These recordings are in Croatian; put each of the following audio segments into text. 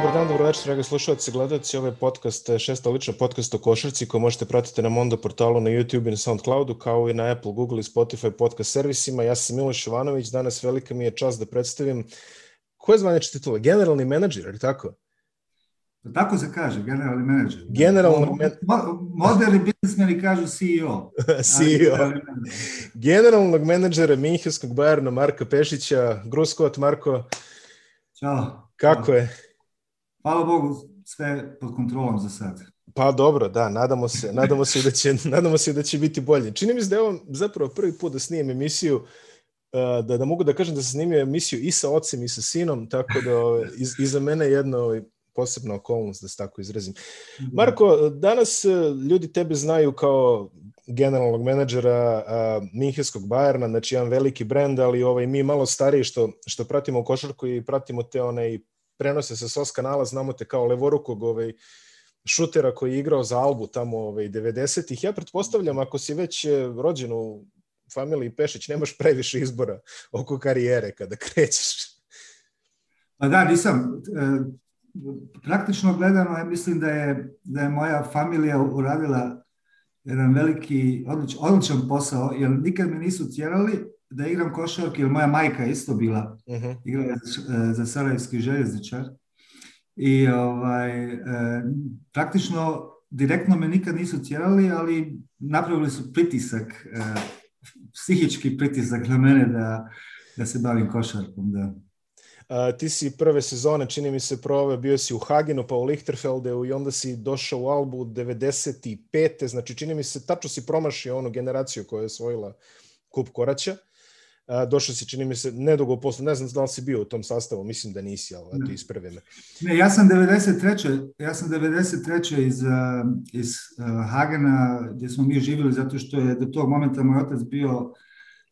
Dobar dan, dobro večer, dragi slušalci i gledalci. Ovo je podcast, šesta lična podcast o košarci koji možete pratiti na Mondo portalu na YouTube i na Soundcloudu, kao i na Apple, Google i Spotify podcast servisima. Ja sam Miloš Ivanović, danas velika mi je čast da predstavim koje zvaniče titula? Generalni menadžer, ili tako? Tako se kaže, generalni menadžer. Generalni men... Moderni biznismeni kažu CEO. CEO. Generalnog menadžera Minhenskog Bajerna Marka Pešića. Gruskot, Marko. Ćao. Kako Ćao. je? Hvala Bogu, sve pod kontrolom za sad. Pa dobro, da, nadamo se, nadamo se da će, nadamo se da će biti bolje. Čini mi se da je ovo zapravo prvi put da snijem emisiju uh, da, da mogu da kažem da sam snimio emisiju i sa ocem i sa sinom, tako da ovaj, iz, iza mene je jedna ovaj, posebna okolnost, da se tako izrazim. Marko, danas uh, ljudi tebe znaju kao generalnog menadžera uh, Minhenskog Bajerna, znači jedan veliki brend, ali ovaj, mi malo stariji što, što pratimo košarku i pratimo te one i prenose sa SOS kanala, znamo te kao levorukog ovaj, šutera koji je igrao za Albu tamo ovaj, 90-ih. Ja pretpostavljam, ako si već eh, rođen u familiji Pešić, nemaš previše izbora oko karijere kada krećeš. Pa da, nisam. E, praktično gledano, ja mislim da je, da je moja familija uradila jedan veliki, odlič, odličan posao, jer nikad me nisu tjerali da igram košarku, jer moja majka je isto bila, uh -huh. igrala za, za Sarajevski željezničar. I ovaj, e, praktično direktno me nikad nisu tjerali, ali napravili su pritisak, e, psihički pritisak na mene da, da se bavim košarkom. Da. Uh, ti si prve sezone, čini mi se, proveo, bio si u Hagenu, pa u Lichterfeldeu i onda si došao u Albu 95. Znači, čini mi se, tačno si promašio onu generaciju koja je osvojila kup Koraća došao si, čini mi se, nedugo posle, ne znam da li si bio u tom sastavu, mislim da nisi, ali eto, ispravi me. Ne, ja sam 93. Ja sam 93. iz, iz Hagena, gdje smo mi živjeli, zato što je do tog momenta moj otac bio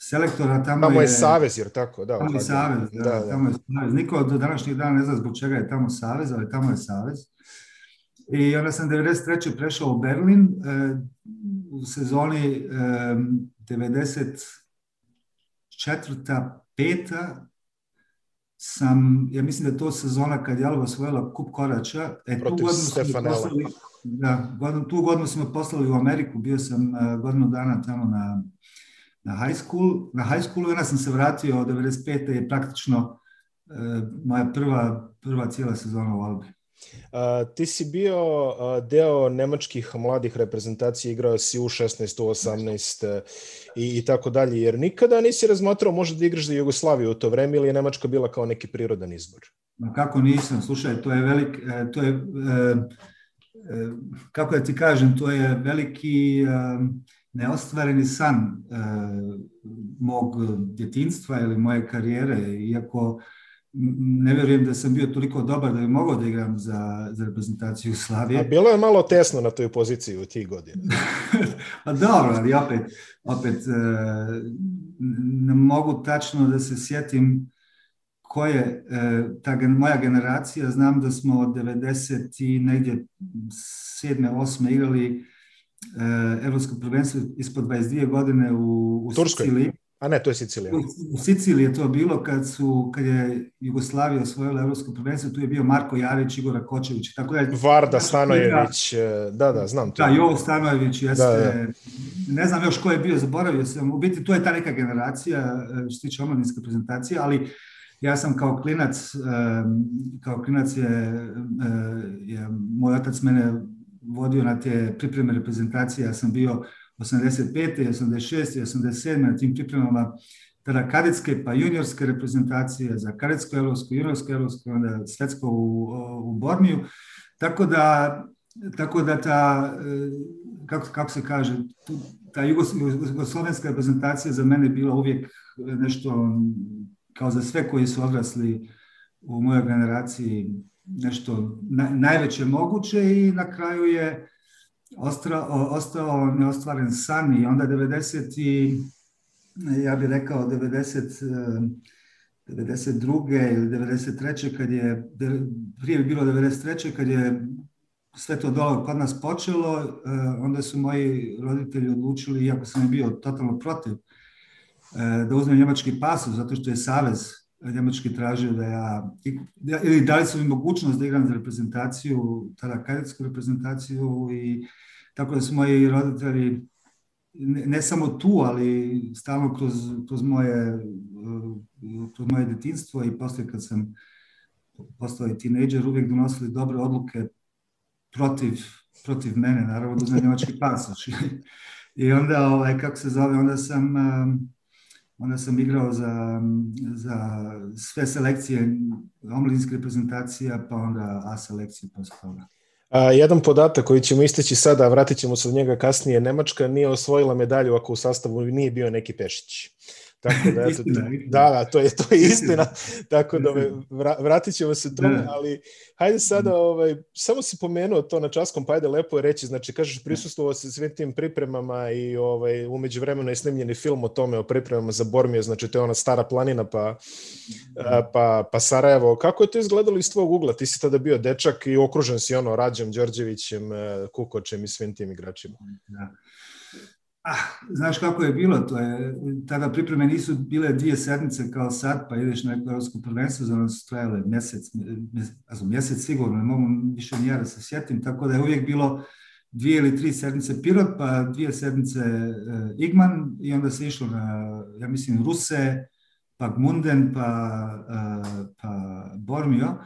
selektora, tamo, tamo je... je savez, jer tako, da. Tamo je savez, da, da, da. tamo je savez. Niko do današnjeg dana ne zna zbog čega je tamo savez, ali tamo je savez. I onda sam 93. prešao u Berlin, e, u sezoni 90 četvrta, peta sam, ja mislim da je to sezona kad je Alba osvojila kup korača. E, Protiv tu godinu Stefanela. Smo poslali, da, godinu, tu godinu smo poslali u Ameriku, bio sam e, godinu dana tamo na, na high school. Na high school ja sam se vratio od 95. je praktično e, moja prva, prva cijela sezona u Albi. Uh, ti si bio deo nemačkih mladih reprezentacija, igrao si u 16, u 18 uh, i, i tako dalje, jer nikada nisi razmatrao možda da igraš za Jugoslaviju u to vreme ili je Nemačka bila kao neki prirodan izbor? Ma kako nisam, slušaj, to je velik, to je, kako da ti kažem, to je veliki neostvareni san e, mog djetinstva ili moje karijere, iako ne vjerujem da sam bio toliko dobar da bi mogao da igram za, za reprezentaciju Slavije. A bilo je malo tesno na toj poziciji u tih godina. pa dobro, ali opet, opet e, ne mogu tačno da se sjetim ko je e, ta moja generacija. Znam da smo od 90 i negdje 7. 8. igrali Eh, evropsko prvenstvo ispod 22 godine u, u Turskoj. Siciliji. A ne, to je Sicilija. U, Siciliji je to bilo kad su kad je Jugoslavija osvojila evropsko prvenstvo, tu je bio Marko Jarić, Igor Kočević, tako da Varda Stanojević, da, da, znam to. Da, Jovo Stanojević, jeste. Da, da. Ne znam još ko je bio, zaboravio sam. U biti to je ta neka generacija eh, što se tiče omladinske prezentacije, ali ja sam kao klinac, kao klinac je, je moj otac mene vodio na te pripreme reprezentacije, ja sam bio 85. 86. 87. na tim pripremama tada kadetske pa juniorske reprezentacije za kadetsko evropsko, juniorsko evropsko, onda svetsko u, u Bormiju. Tako da, tako da ta, kako, kako se kaže, ta jugoslovenska reprezentacija za mene bila uvijek nešto kao za sve koji su odrasli u mojoj generaciji nešto na, najveće moguće i na kraju je ostao, ostao neostvaren san i onda 90 i ja bih rekao 90 92. ili 93. kad je, prije bi bilo 93. kad je sve to dole kod nas počelo, onda su moji roditelji odlučili, iako sam bio totalno protiv, da uzmem njemački pasus, zato što je Savez Njemački tražio da ja, ili dali su mi mogućnost da igram za reprezentaciju, tada kadetsku reprezentaciju i tako da su moji roditelji ne, samo tu, ali stalno kroz, kroz moje kroz moje detinstvo i poslije kad sam postao i tinejdžer uvijek donosili dobre odluke protiv, protiv mene, naravno da njemački pasoš. I onda, ovaj, kako se zove, onda sam, onda sam igrao za, za sve selekcije omladinske reprezentacija, pa onda A selekcije posle. A, jedan podatak koji ćemo isteći sada, a vratit ćemo se od njega kasnije, Nemačka nije osvojila medalju ako u sastavu nije bio neki Pešić. Tako da, eto, da, da, to je, to je istina. Tako da vratit ćemo se tome, ali hajde sada, ovaj, samo si pomenuo to na časkom, pa ajde lepo je reći, znači kažeš prisustvovao se svim tim pripremama i ovaj, umeđu vremena je snimljeni film o tome, o pripremama za Bormio, znači to je ona stara planina pa, pa, pa Sarajevo. Kako je to izgledalo iz tvojeg ugla? Ti si tada bio dečak i okružen si ono Rađem, Đorđevićem, e, Kukočem i svim tim igračima. Da. Ah, znaš kako je bilo, to je, tada pripreme nisu bile dvije sedmice kao sad, pa ideš na neko evropsko prvenstvo, za nas trajale mjesec, mjesec, mjesec sigurno, ne mogu više ni da se sjetim, tako da je uvijek bilo dvije ili tri sedmice Pirot, pa dvije sedmice uh, Igman i onda se išlo na, ja mislim, Ruse, pa Gmunden, pa, uh, pa Bormio.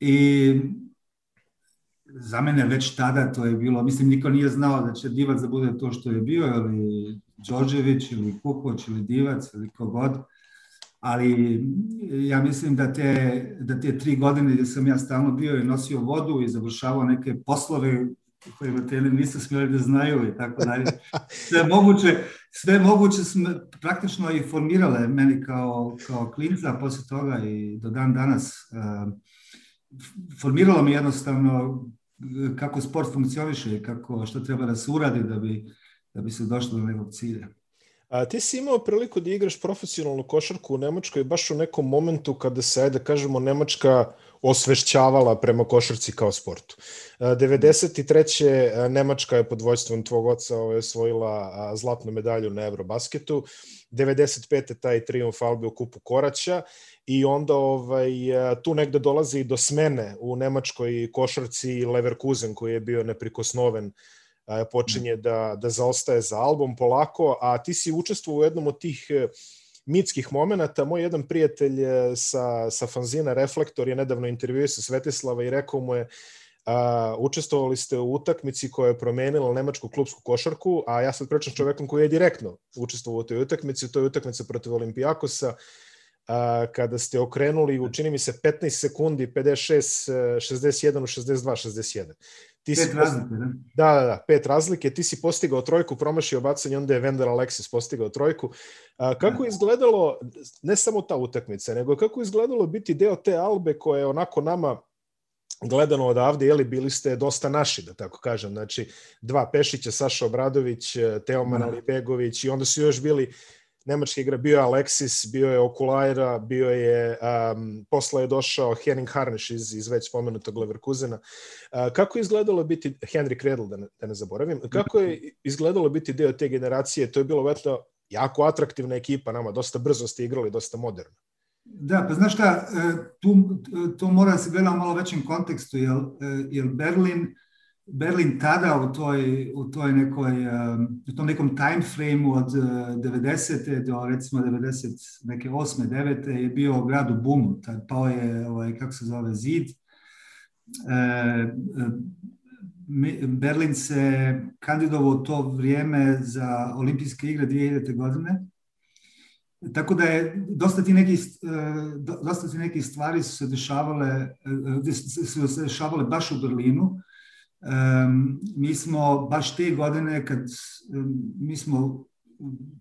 I za mene već tada to je bilo, mislim niko nije znao da će Divac da bude to što je bio, ili Đorđević, ili Kukoć, ili Divac, ili kogod, ali ja mislim da te, da te tri godine gdje sam ja stalno bio i nosio vodu i završavao neke poslove koje hoteli nisu smjeli da znaju i tako dalje. Sve moguće, sve moguće smo praktično i formirale meni kao, kao klinca, poslije toga i do dan danas uh, formiralo mi jednostavno kako sport funkcioniše kako, što treba da se uradi da bi, da bi se došlo do nekog cilja. A ti si imao priliku da igraš profesionalnu košarku u Nemačkoj baš u nekom momentu kada se, ajde kažemo, Nemačka osvešćavala prema košarci kao sportu. 93. Nemačka je pod vojstvom tvog oca ovaj, osvojila zlatnu medalju na Eurobasketu. 95. taj triumf Albe u kupu Koraća i onda ovaj, tu negde dolazi do smene u nemačkoj košarci Leverkusen koji je bio neprikosnoven počinje da, da zaostaje za album polako, a ti si učestvovao u jednom od tih e, mitskih momenta. Moj jedan prijatelj e, sa, sa fanzina Reflektor je nedavno intervjuo sa Svetislava i rekao mu je a, učestvovali ste u utakmici koja je promenila nemačku klubsku košarku, a ja sad pričam s čovekom koji je direktno učestvovao u toj utakmici, to je utakmica protiv Olimpijakosa, a, kada ste okrenuli, učini mi se 15 sekundi, 56, 61 u 62, 61. Ti pet si razlike, da? Da, da, da, pet razlike. Ti si postigao trojku, promašio bacanje, onda je Vendor Alexis postigao trojku. A, kako je izgledalo, ne samo ta utakmica, nego kako je izgledalo biti deo te Albe koja je onako nama gledano odavde, jeli, bili ste dosta naši, da tako kažem. Znači, dva Pešića, Saša Obradović, Teoman. Alibegović i onda su još bili nemački igra, bio je Alexis, bio je Okulajra, bio je, um, posle je došao Henning Harniš iz, iz već spomenutog Leverkusena. Uh, kako je izgledalo biti, Henry Kredl, da ne, da ne zaboravim, kako je izgledalo biti deo te generacije? To je bilo veto jako atraktivna ekipa nama, dosta brzo ste igrali, dosta moderno. Da, pa znaš šta, e, tu, to mora se gleda malo većem kontekstu, jer, e, jer Berlin Berlin tada u toj, u toj nekoj, um, u tom nekom time frameu od 90. Uh, do recimo 90, neke 8. 9. je bio grad u bumu. Tad pao je, ovaj, kako se zove, zid. E, Berlin se kandidovao u to vrijeme za olimpijske igre 2000. godine. Tako da je dosta ti nekih, dosta ti nekih stvari su se dešavale, su se dešavale baš u Berlinu Um, mi smo baš te godine kad um, mi smo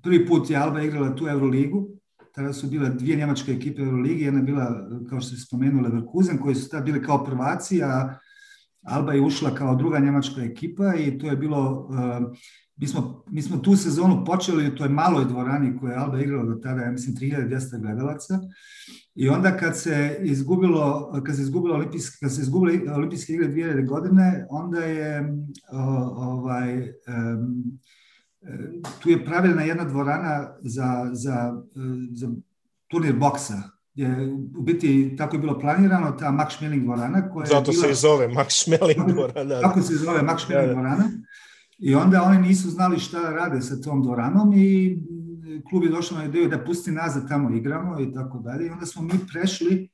prvi put je Alba igrala tu Euroligu, tada su bile dvije njemačke ekipe Euroligi, jedna je bila, kao što se spomenuo, Leverkusen, koji su tada bili kao prvaci, a Alba je ušla kao druga njemačka ekipa i to je bilo, um, mi, smo, mi smo tu sezonu počeli u toj maloj dvorani koju je Alba igrala do tada, ja mislim, 3200 gledalaca I onda kad se izgubilo, kad se izgubilo olimpijske, kad se izgubile olimpijske igre 2000 godine, onda je ovaj tu je pravilna jedna dvorana za, za, za turnir boksa je u biti tako je bilo planirano, ta Max Schmeling dvorana. Koja Zato je bila, se i zove Max Schmeling dvorana. Tako se zove Max Schmeling dvorana. I onda oni nisu znali šta rade sa tom dvoranom i klub je došao na ideju da pusti nas da tamo igramo i tako dalje. I onda smo mi prešli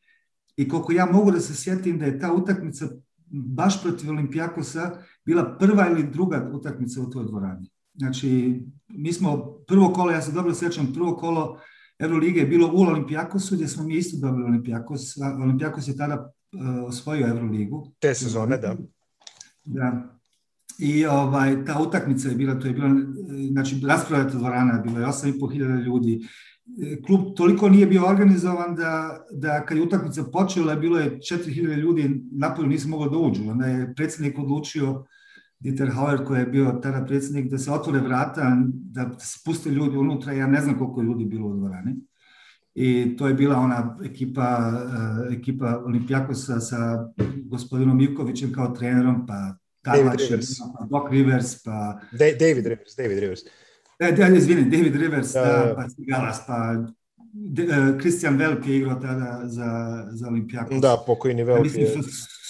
i koliko ja mogu da se sjetim da je ta utakmica baš protiv Olimpijakosa bila prva ili druga utakmica u toj dvorani. Znači, mi smo prvo kolo, ja se dobro sjećam, prvo kolo Eurolige je bilo u Olimpijakosu gdje smo mi isto dobili Olimpijakos. Olimpijakos je tada uh, osvojio Euroligu. Te sezone, da. Da. I ovaj, ta utakmica je bila, to je bila, znači rasprodata dvorana je bila 8.500 ljudi. Klub toliko nije bio organizovan da, da kad je utakmica počela, bilo je 4.000 ljudi, napolju nisu mogli da uđu. Onda je predsjednik odlučio, Dieter Hauer koji je bio tada predsjednik, da se otvore vrata, da se puste ljudi unutra, ja ne znam koliko je ljudi bilo u dvorani. I to je bila ona ekipa, ekipa Olimpijakosa sa gospodinom Ivkovićem kao trenerom, pa David Rivers. Doc Rivers, pa... David Rivers, David Rivers. E, da, izvini, David Rivers, da, da, pa Galas, pa Kristijan uh, Velk je igrao tada za, za Olimpijakos. Da, pokojni Velk Mislim, je.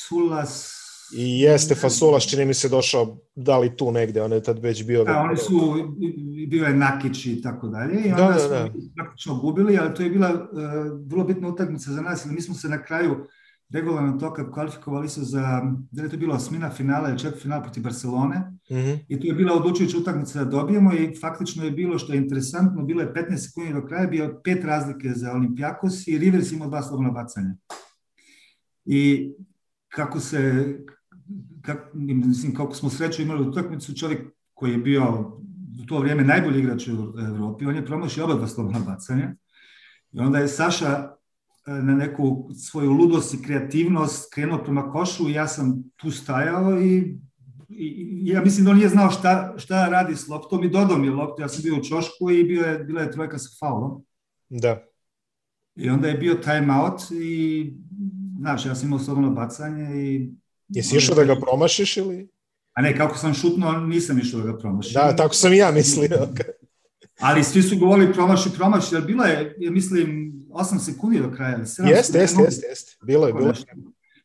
Sulas... I jeste Fasulas, čini mi se došao, da li tu negde, on je tad već bio... Da, oni su, bio je Nakić i tako dalje, i onda da, da, smo da. praktično gubili, ali to je bila uh, vrlo bitna utakmica za nas, mi smo se na kraju regularno toka kvalifikovali su za, da je to bilo osmina finala ili četvrt finala protiv Barcelone mm -hmm. i to je bila odlučujuća utakmica da dobijemo i faktično je bilo što je interesantno, bilo je 15 sekundi do kraja, bio pet razlike za Olimpijakos i Rivers imao dva slobodna bacanja. I kako se, kak, mislim, kako smo sreću imali utakmicu, čovjek koji je bio u to vrijeme najbolji igrač u Evropi, on je promašio oba dva slobodna bacanja. I onda je Saša na neku svoju ludost i kreativnost krenuo prema košu i ja sam tu stajao i, i ja mislim da on nije znao šta, šta radi s loptom i dodao mi loptu. Ja sam bio u čošku i bio je, bila je trojka sa faulom. Da. I onda je bio time out i znaš, ja sam imao slobodno bacanje i... Jesi išao da ga promašiš ili? A ne, kako sam šutnuo, nisam išao da ga promašim. Da, tako sam i ja mislio. Ali svi su govorili promaši, promaši, jer bila je, ja mislim, 8 sekundi do kraja. Jeste, jeste, jeste, jeste. Bilo je, bilo je.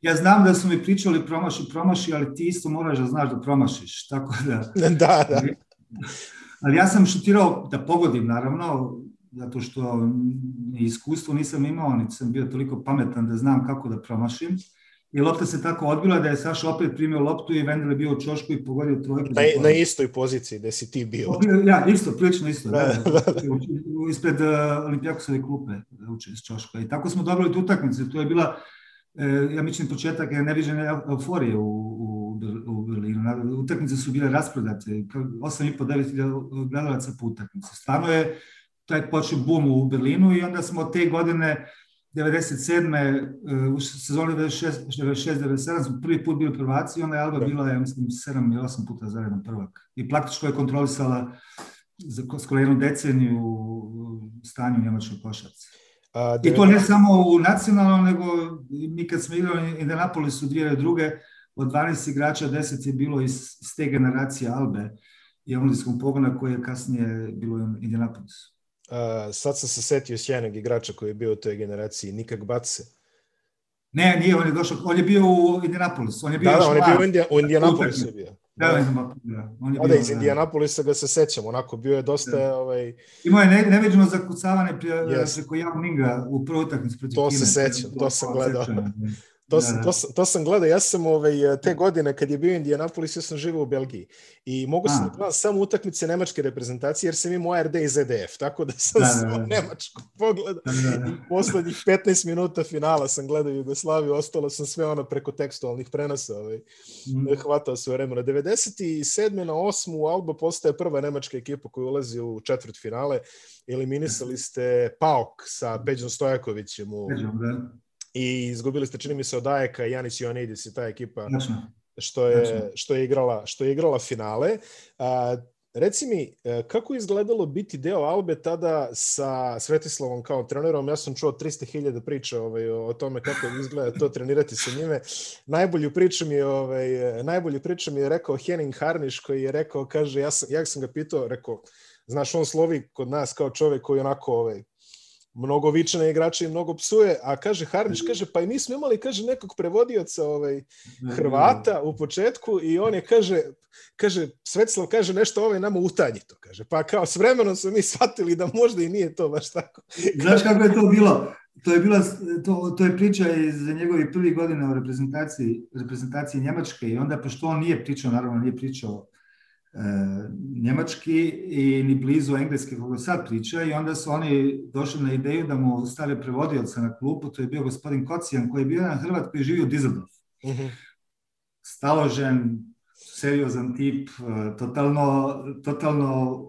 Ja znam da su mi pričali promaši, promaši, ali ti isto moraš da znaš da promašiš. Tako da... da, da. Ali ja sam šutirao da pogodim, naravno, zato što iskustvo nisam imao, niti sam bio toliko pametan da znam kako da promašim. I lopta se tako odbila da je Saša opet primio loptu i Vendel je bio u čošku i pogodio trojku. Na, na istoj poziciji gde si ti bio. Ja, isto, prilično isto. Da, da, da. Ispred uh, Olimpijakosove klupe uče iz čoška. I tako smo dobili tu utakmicu. To je bila, uh, ja mislim, početak neviđene euforije u, u, u Berlinu. Utakmice su bile rasprodate. 8,5-9 gledalaca po utakmici. Stvarno je taj počeo bum u Berlinu i onda smo te godine 97. u sezoni 96-97 smo prvi put bili prvaci i onda je Alba bila, ja mislim, 7 ili 8 puta zaredno prvak. I praktično je kontrolisala za skoro jednu deceniju stanju njemačkoj košarci. A, I to ne samo u nacionalnom, nego mi kad smo igrali Indianapolisu dvije ili druge, od 12 igrača 10 je bilo iz, iz te generacije Albe i omladinskog pogona koje je kasnije bilo u Indianapolisu. Uh, sad sam se setio sjajnog igrača koji je bio u toj generaciji, Nikak Batse. Ne, nije, on je došao, on je bio u Indianapolisu. On je bio da, da, on je bio u, Indija, u Indianapolisu. Je bio. Da, da. On je bio, da, iz Indianapolisa ga se sećam, onako bio je dosta... Da. Ovaj... Imao je ne, neviđeno zakucavanje prije, yes. preko Yao Minga u prvoj utakmici protiv To se sećam, to sam gledao. To, sam, da, da. to, to sam gledao, ja sam ovaj, te godine kad je bio Indianapolis, ja sam živao u Belgiji i mogu sam da gledam samo utakmice nemačke reprezentacije jer sam imao RD i ZDF, tako da sam da, samo nemačku pogledao. I poslednjih 15 minuta finala sam gledao Jugoslaviju, ostalo sam sve ono preko tekstualnih prenosa ovaj, mm. hvatao sve vremena. 97. na 8. u Alba postaje prva nemačka ekipa koja ulazi u četvrt finale. Eliminisali ste PAOK sa Peđom Stojakovićem u, Peđom, da i izgubili ste čini mi se od Ajeka, Janis Ionidis i ta ekipa što je, što je igrala što je igrala finale. A, reci mi, e, kako je izgledalo biti deo Albe tada sa Svetislavom kao trenerom? Ja sam čuo 300.000 priča ovaj, o tome kako izgleda to trenirati sa njime. Najbolju priču mi je, ovaj, najbolju priču mi je rekao Henning Harniš koji je rekao, kaže, ja sam, ja sam ga pitao, rekao, znaš, on slovi kod nas kao čovek koji onako ovaj, mnogo viče na igrača i mnogo psuje, a kaže Harnić, kaže, pa i mi smo imali, kaže, nekog prevodioca ovaj, Hrvata u početku i on je, kaže, kaže, Svetislav kaže nešto ovaj nama utanji to, kaže, pa kao s vremenom smo mi shvatili da možda i nije to baš tako. Znaš kako je to bilo? To je, bila, to, to je priča iz njegovih prvih godina o reprezentaciji, reprezentaciji Njemačke i onda, pošto on nije pričao, naravno nije pričao njemački i ni blizu engleske kako sad priča i onda su oni došli na ideju da mu stave prevodioca na klupu, to je bio gospodin Kocijan koji je bio na Hrvat koji je živio u Dizeldorf. Uh mhm. Staložen, seriozan tip, e, totalno, totalno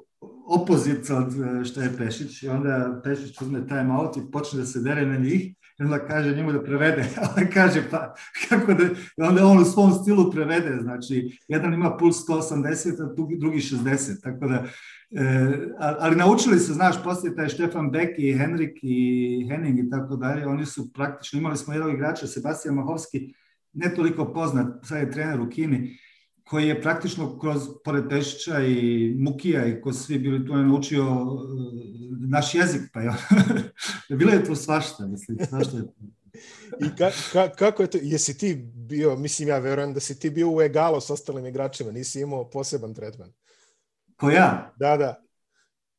opozit od e, što je Pešić i onda Pešić uzme time out i počne da se dere na njih i onda kaže njemu da prevede, ali kaže pa kako da, i onda on u svom stilu prevede, znači jedan ima puls 180, a drugi 60, tako da, e, ali naučili se, znaš, poslije taj Štefan Beck i Henrik i Henning i tako dalje, oni su praktično, imali smo jednog igrača, Sebastian Mahovski, ne toliko poznat, sad je trener u Kini, koji je praktično kroz, pored Pešića i Mukija i ko svi bili tu je naučio uh, naš jezik, pa je, bilo je to svašta, mislim, svašta je I ka, ka, kako je to, jesi ti bio, mislim ja verujem da si ti bio u egalo s ostalim igračima, nisi imao poseban tretman. Ko ja? Da, da.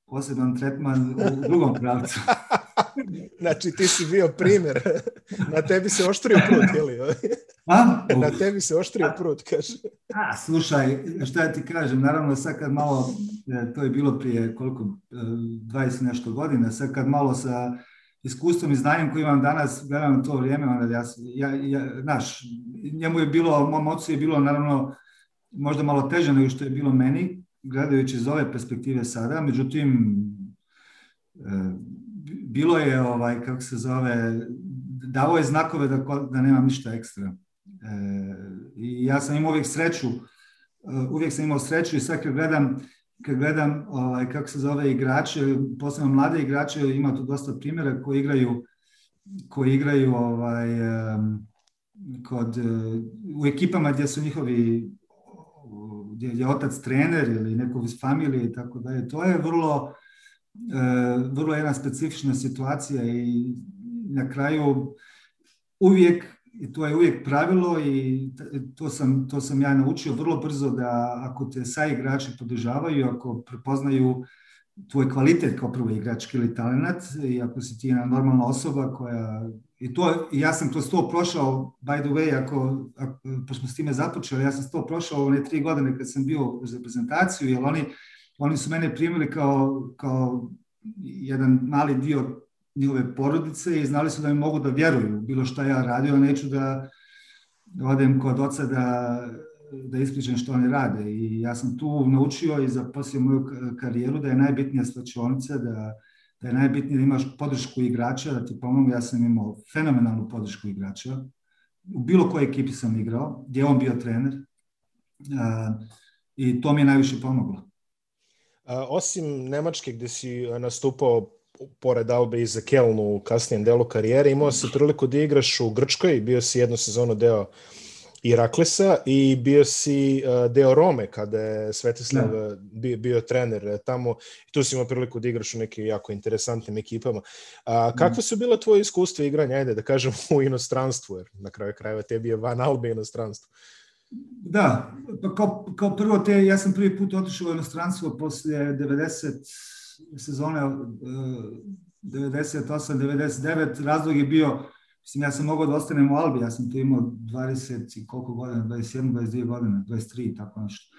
Poseban tretman u drugom pravcu. znači ti si bio primer. Na tebi se oštrio prut, jeli? A? Na tebi se oštrio prut, kaže. A, slušaj, šta ja ti kažem, naravno sad kad malo, e, to je bilo prije koliko, 20 e, nešto godina, sad kad malo sa iskustvom i znanjem koji imam danas, gledam to vrijeme, onda ja, ja, ja, znaš, njemu je bilo, mom ocu je bilo naravno možda malo teže nego što je bilo meni, gledajući iz ove perspektive sada, međutim, e, bilo je, ovaj, kako se zove, davo je znakove da, da nemam ništa ekstra. E, I ja sam imao uvijek sreću, e, uvijek sam imao sreću i sad kad gledam, kad gledam ovaj, kako se zove igrače, posebno mlade igrače, ima tu dosta primjera koji igraju koji igraju ovaj, kod, u ekipama gdje su njihovi gdje je otac trener ili nekog iz familije i tako dalje. To je vrlo, e, vrlo jedna specifična situacija i na kraju uvijek i to je uvijek pravilo i to sam, to sam ja naučio vrlo brzo da ako te sa igrači podržavaju, ako prepoznaju tvoj kvalitet kao prvo igrački ili talent i ako si ti jedna normalna osoba koja i to, ja sam kroz to prošao, by the way, ako, ako pa smo s time započeli, ja sam to prošao one tri godine kad sam bio za reprezentaciju, jer oni, oni su mene primili kao, kao jedan mali dio njihove porodice i znali su da mi mogu da vjeruju bilo šta ja radio, neću da odem kod oca da, da ispričam što oni rade. I ja sam tu naučio i za poslije moju karijeru da je najbitnija slačionica, da, da je najbitnije da imaš podršku igrača, da ti pomogu. Ja sam imao fenomenalnu podršku igrača. U bilo kojoj ekipi sam igrao, gdje je on bio trener. I to mi je najviše pomoglo. A, osim Nemačke gde si nastupao pored Albe i za Kelnu u kasnijem delu karijere, imao si priliku da igraš u Grčkoj, bio si jednu sezonu deo Iraklesa i bio si uh, deo Rome kada je Svetislav da. bio, bio trener tamo i tu si imao priliku da igraš u nekim jako interesantnim ekipama. A, kakve su bila tvoje iskustva igranja, ajde da kažem, u inostranstvu, jer na kraju krajeva tebi je van Albe inostranstvo. Da, pa kao, kao prvo te, ja sam prvi put otišao u inostranstvo posle 90 sezone 98-99, razlog je bio, mislim, ja sam mogao da ostanem u Albi, ja sam tu imao 20 i koliko godina, 21, 22 godine, 23, tako nešto.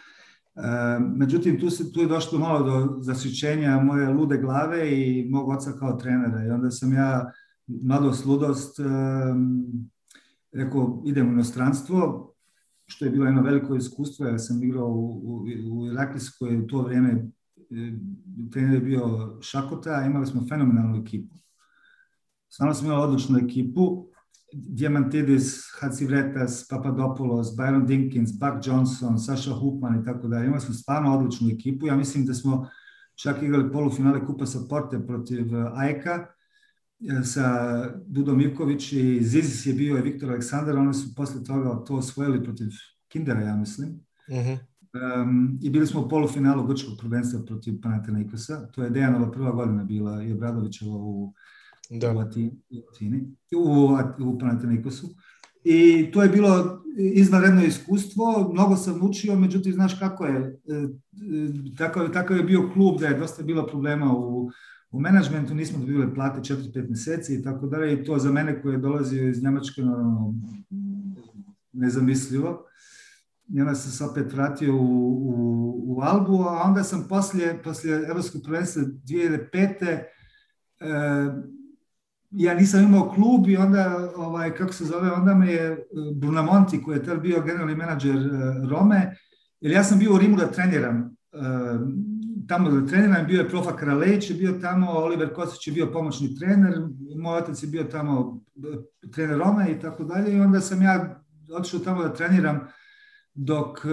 E, međutim, tu, se, tu je došlo malo do zasićenja moje lude glave i mog oca kao trenera i onda sam ja mladost, ludost, e, rekao, idem u inostranstvo, što je bilo jedno veliko iskustvo, ja sam igrao u, u, u Iraklis koji je u to vrijeme trener je bio Šakota, imali smo fenomenalnu ekipu. Stvarno smo imali odličnu ekipu, Diamantidis, Hacivretas, Papadopoulos, Byron Dinkins, Buck Johnson, Saša Hupman i tako dalje. Imali smo stvarno odličnu ekipu. Ja mislim da smo čak igrali polufinale Kupa sa Porte protiv eh, Ajka sa Dudom Ivković i Zizis je bio i Viktor Aleksandar. Oni su posle toga to osvojili protiv Kindera, ja mislim. Uh. -huh. Um, I bili smo u polufinalu grčkog prvenstva protiv Panathinaikosa. To je Dejanova prva godina bila i Obradovićeva u da. u Atini, u, u Panatenikosu. I to je bilo izvanredno iskustvo, mnogo sam učio, međutim, znaš kako je, e, e, tako, tako je bio klub da je dosta bilo problema u, u menadžmentu, nismo dobili plate 4-5 mjeseci i tako dalje i to za mene koji je dolazio iz Njemačke ono, nezamislivo. I onda sam se opet vratio u, u, u Albu, a onda sam poslije, poslije Evropskog prvenstva 2005. E, ja nisam imao klub i onda, ovaj, kako se zove, onda me je e, Brunamonti, koji je tada bio generalni menadžer e, Rome, jer ja sam bio u Rimu da treniram, e, tamo da treniram, bio je Profa Kraleć, je bio tamo, Oliver Kosić je bio pomoćni trener, moj otac je bio tamo trener Rome i tako dalje i onda sam ja otišao tamo da treniram dok,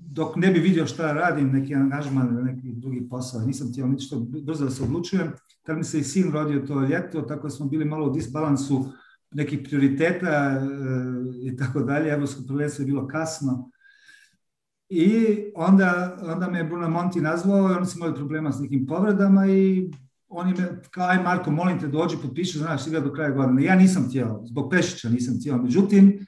dok ne bi vidio šta radim, neki angažman, neki drugi posao. Nisam htio ništa brzo da se odlučujem tad mi se i sin rodio to ljeto, tako smo bili malo u disbalansu nekih prioriteta e, i tako dalje. Evropsko prvenstvo je bilo kasno. I onda, onda me je Bruno Monti nazvao i oni su imali problema s nekim povredama i on je me, kao, aj Marko, molim te, dođi, potpiši, znaš, igra do kraja godine. Ja nisam htio, zbog Pešića nisam htio. Međutim,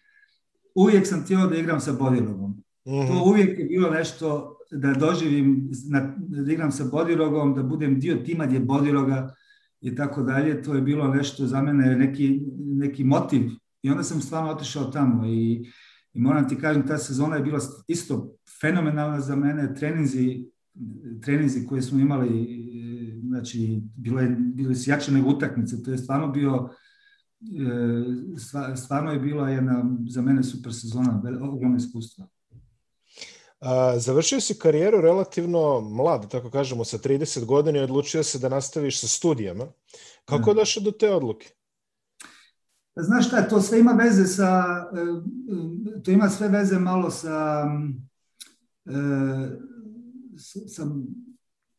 uvijek sam htio da igram sa Bodirogom. Mm -hmm. To mhm. uvijek je bilo nešto da doživim, da igram sa Bodirogom, da budem dio tima gdje Bodiroga i tako dalje, to je bilo nešto za mene, neki, neki motiv. I onda sam stvarno otišao tamo i, i moram ti kažem, ta sezona je bila isto fenomenalna za mene, treninzi, treninzi koje smo imali, znači, bilo je, bili su jače nego utakmice, to je stvarno bio, e, stvarno je bila jedna za mene super sezona, ogromno iskustva. A, završio si karijeru relativno mlad, tako kažemo, sa 30 godina i odlučio se da nastaviš sa studijama. Kako je došao do te odluke? Znaš šta, to sve ima veze sa, e, e, to ima sve veze malo sa, e, sa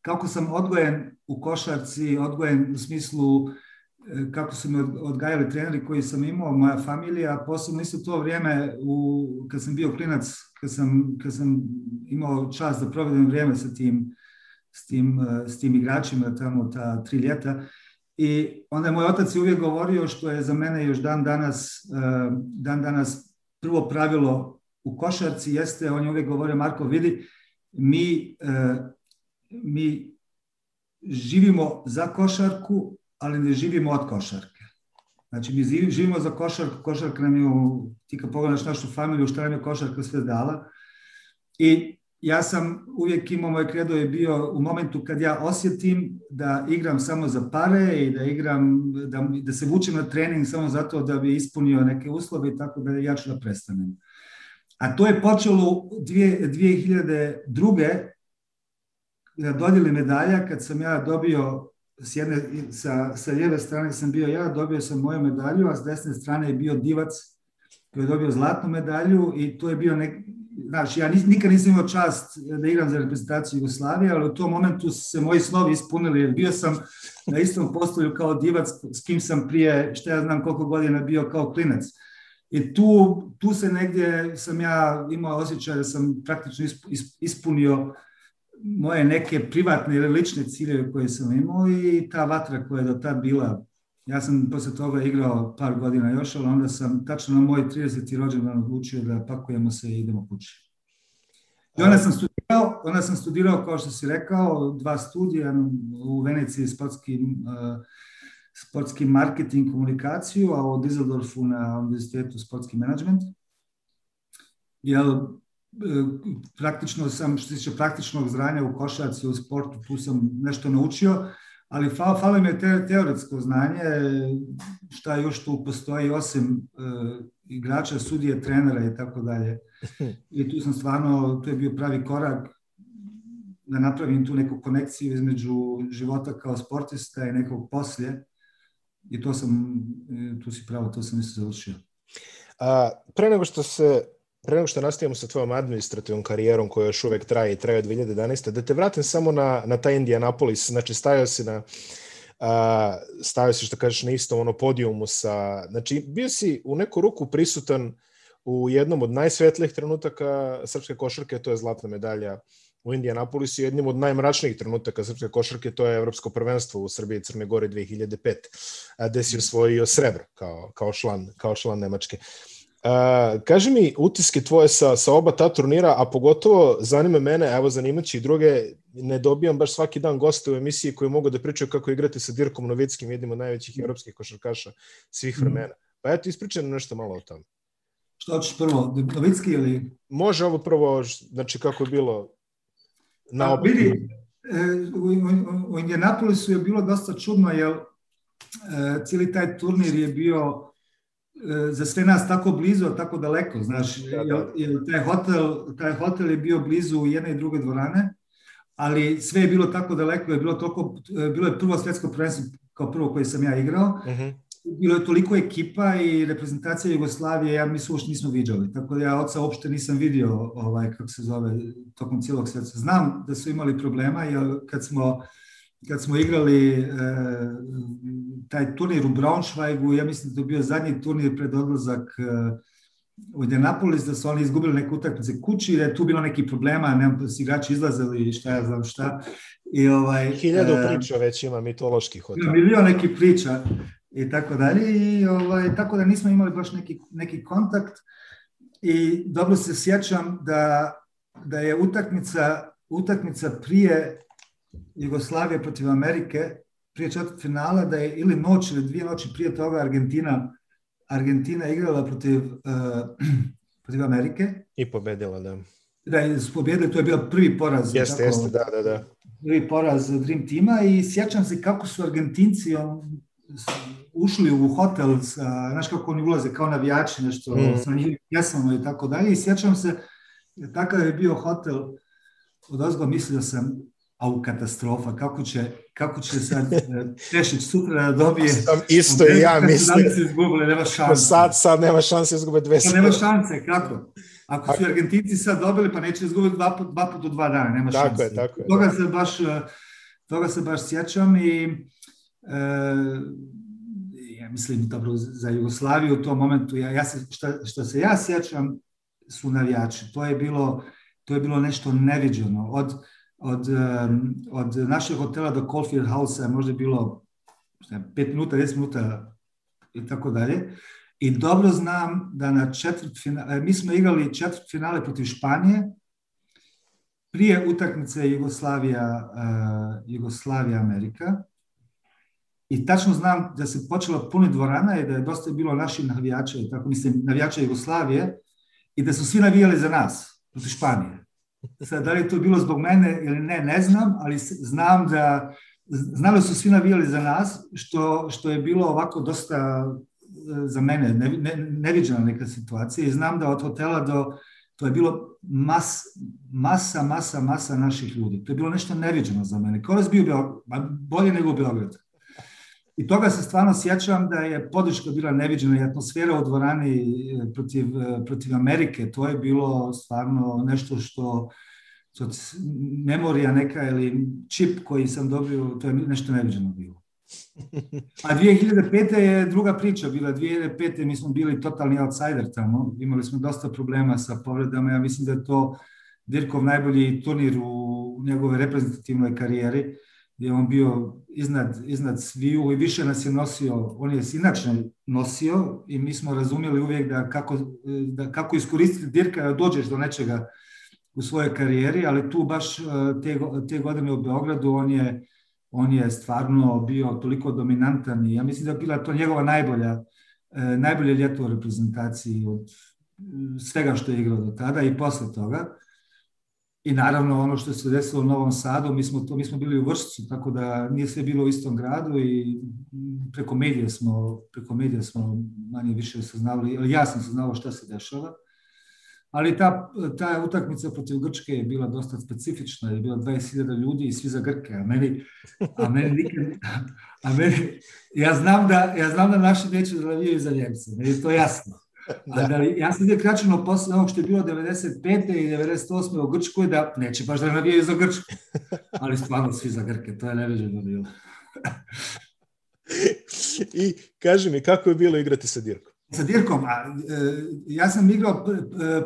kako sam odgojen u košarci, odgojen u smislu kako su me odgajali treneri koji sam imao, moja familija, posebno isto to vrijeme u, kad sam bio klinac, kad sam, kad sam imao čast da provedem vrijeme sa tim, s tim, s tim igračima tamo ta tri ljeta. I onda je moj otac uvijek govorio što je za mene još dan danas, dan danas prvo pravilo u košarci jeste, on je uvijek govorio, Marko, vidi, mi, mi živimo za košarku, ali ne živimo od košarke. Znači, mi živimo za košarku, košarka nam je, ti kad pogledaš našu familiju, šta nam je košarka sve dala. I ja sam uvijek imao, moj kredo je bio u momentu kad ja osjetim da igram samo za pare i da igram, da, da se vučem na trening samo zato da bi ispunio neke uslove i tako da ja ću da prestanem. A to je počelo 2002. da dodjeli medalja kad sam ja dobio s jedne, sa, sa lijeve strane sam bio ja, dobio sam moju medalju, a s desne strane je bio divac koji je dobio zlatnu medalju i to je bio nek, znaš, ja nikad nisam imao čast da igram za reprezentaciju Jugoslavije, ali u tom momentu se moji snovi ispunili, jer bio sam na istom postolju kao divac s kim sam prije, što ja znam koliko godina bio kao klinac. I tu, tu se negdje sam ja imao osjećaj da sam praktično ispunio moje neke privatne ili lične ciljeve koje sam imao i ta vatra koja je do tad bila. Ja sam posle toga igrao par godina još, ali onda sam tačno na moj 30. rođendan odlučio da pakujemo se i idemo kući. I onda sam studirao, onda sam studirao, kao što si rekao, dva studija u Veneciji sportski, uh, sportski marketing komunikaciju, a u Düsseldorfu na univerzitetu sportski management. Jel, praktično sam, što se tiče praktičnog znanja u košarci, u sportu, tu sam nešto naučio, ali fal, falo mi je te, teoretsko znanje, šta još tu postoji osim uh, igrača, sudije, trenera i tako dalje. I tu sam stvarno, to je bio pravi korak da napravim tu neku konekciju između života kao sportista i nekog poslije. I to sam, e, tu si pravo, to sam isto završio. A, pre nego što se pre nego što nastavimo sa tvojom administrativnom karijerom koja još uvek traje i traje od 2011. Da te vratim samo na, na taj Indianapolis. Znači, stajao si na Uh, stavio si što kažeš na istom ono podijumu sa, znači bio si u neku ruku prisutan u jednom od najsvetlijih trenutaka srpske košarke, to je zlatna medalja u Indianapolisu jednim od najmračnijih trenutaka srpske košarke, to je Evropsko prvenstvo u Srbiji i Crne Gore 2005, gde si osvojio srebro kao, kao, član, kao član Nemačke. Uh, kaži mi utiske tvoje sa, sa oba ta turnira, a pogotovo zanima mene, evo zanimaći i druge, ne dobijam baš svaki dan goste u emisiji koji mogu da pričaju kako igrate sa Dirkom Novickim, jednim od najvećih evropskih košarkaša svih mhm. vremena. Pa eto, ispričaj nešto malo o tome. Što hoćeš prvo, Novicki ili? Može ovo prvo, znači kako je bilo na pa, vidi, e, u, u Indianapolisu je bilo dosta čudno, jer e, cijeli taj turnir je bio za sve nas tako blizu, a tako daleko, znaš, jer, jer taj, hotel, taj hotel je bio blizu jedne i druge dvorane, ali sve je bilo tako daleko, je bilo, toliko, bilo je prvo svjetsko prvenstvo kao prvo koje sam ja igrao, uh -huh bilo je toliko ekipa i reprezentacija Jugoslavije, ja mislim uopšte nismo viđali. Tako da ja oca uopšte nisam vidio, ovaj, kako se zove, tokom cijelog sveta. Znam da su imali problema, jer kad smo, kad smo igrali e, taj turnir u Braunschweigu, ja mislim da je bio zadnji turnir pred odlazak e, u Indianapolis, da su oni izgubili neke utakmice kući, da je tu bilo neki problema, da su igrači izlazili šta ja znam šta. I ovaj, Hiljadu e, priča već ima mitoloških. Milion nekih priča i tako dalje. I ovaj, tako da nismo imali baš neki, neki kontakt i dobro se sjećam da, da je utakmica, utakmica prije Jugoslavije protiv Amerike, prije četvrt finala, da je ili noć ili dvije noći prije toga Argentina Argentina igrala protiv, uh, protiv Amerike. I pobedila, da. Da, su pobedili, to je bio prvi poraz. Jeste, jeste, da, da, da. Prvi poraz Dream tima i sjećam se kako su Argentinci on, ušli u hotel, sa, znaš kako oni ulaze kao navijači, nešto mm. sa pjesmama i tako dalje. I sjećam se, takav je bio hotel, od ozgo mislio sam, a u katastrofa, kako će, kako će sad e, Tešić sutra da dobije... Sam isto i ja mislim. Izgubili, nema šanse. Sad, sad nema šanse izgube dve pa nema šanse, kako? Ako su Argentinci sad dobili, pa neće izgubiti dva put, dva put do dva dana, nema tako šanse. Je, tako je. Toga se baš, e, toga se baš sjećam i e, mislim, dobro, za Jugoslaviju u tom momentu, ja, ja se, šta, šta se ja sjećam, su navijači. To je bilo, to je bilo nešto neviđeno. Od, od, od našeg hotela do Caulfield House je možda bilo šta, 5 minuta, 10 minuta i tako dalje. I dobro znam da na četvrt finale, mi smo igrali četvrt finale protiv Španije, prije utakmice Jugoslavija, uh, Jugoslavija Amerika I tačno znam da se počela puni dvorana i da je dosta bilo naših navijača, tako mislim, navijača Jugoslavije, i da su svi navijali za nas, protiv Španije. Sad, da li je to bilo zbog mene ili ne, ne znam, ali znam da znali su svi navijali za nas, što, što je bilo ovako dosta e, za mene ne, ne, neviđena neka situacija i znam da od hotela do, to je bilo mas, masa, masa, masa naših ljudi. To je bilo nešto neviđeno za mene. Da bio bolje nego u Beogradu. I toga se stvarno sjećam da je podrška bila neviđena i atmosfera u dvorani e, protiv, e, protiv Amerike, to je bilo stvarno nešto što, memorija neka ili čip koji sam dobio, to je nešto neviđeno bilo. A 2005. je druga priča bila. 2005. mi smo bili totalni outsider tamo. Imali smo dosta problema sa povredama. Ja mislim da je to Dirkov najbolji turnir u njegove reprezentativnoj karijeri je on bio iznad, iznad sviju i više nas je nosio, on je inače nosio i mi smo razumjeli uvijek da kako, da kako iskoristiti Dirka da dođeš do nečega u svojoj karijeri, ali tu baš e, te, te godine u Beogradu on je, on je stvarno bio toliko dominantan i ja mislim da je bila to njegova najbolja, e, najbolje ljeto u reprezentaciji od svega što je igrao do tada i posle toga. I naravno ono što se desilo u Novom Sadu, mi smo, to, mi smo bili u Vršcu, tako da nije sve bilo u istom gradu i preko medija smo, preko medija smo manje više saznali, ali ja sam saznao šta se dešava. Ali ta, ta utakmica protiv Grčke je bila dosta specifična, je bila 20.000 ljudi i svi za Grke, a meni, a meni nikad, a meni, ja znam da, ja znam da naši neće da navijaju za Njemce, meni je to jasno. Da. da ja sam ide kraćeno posle ovog što je bilo 95. i 98. u Grčkoj, da neće baš da navijaju za Grčku. Ali stvarno svi za Grke, to je neviđeno bilo. I kaži mi, kako je bilo igrati sa Dirkom? Sa Dirkom, a, ja sam igrao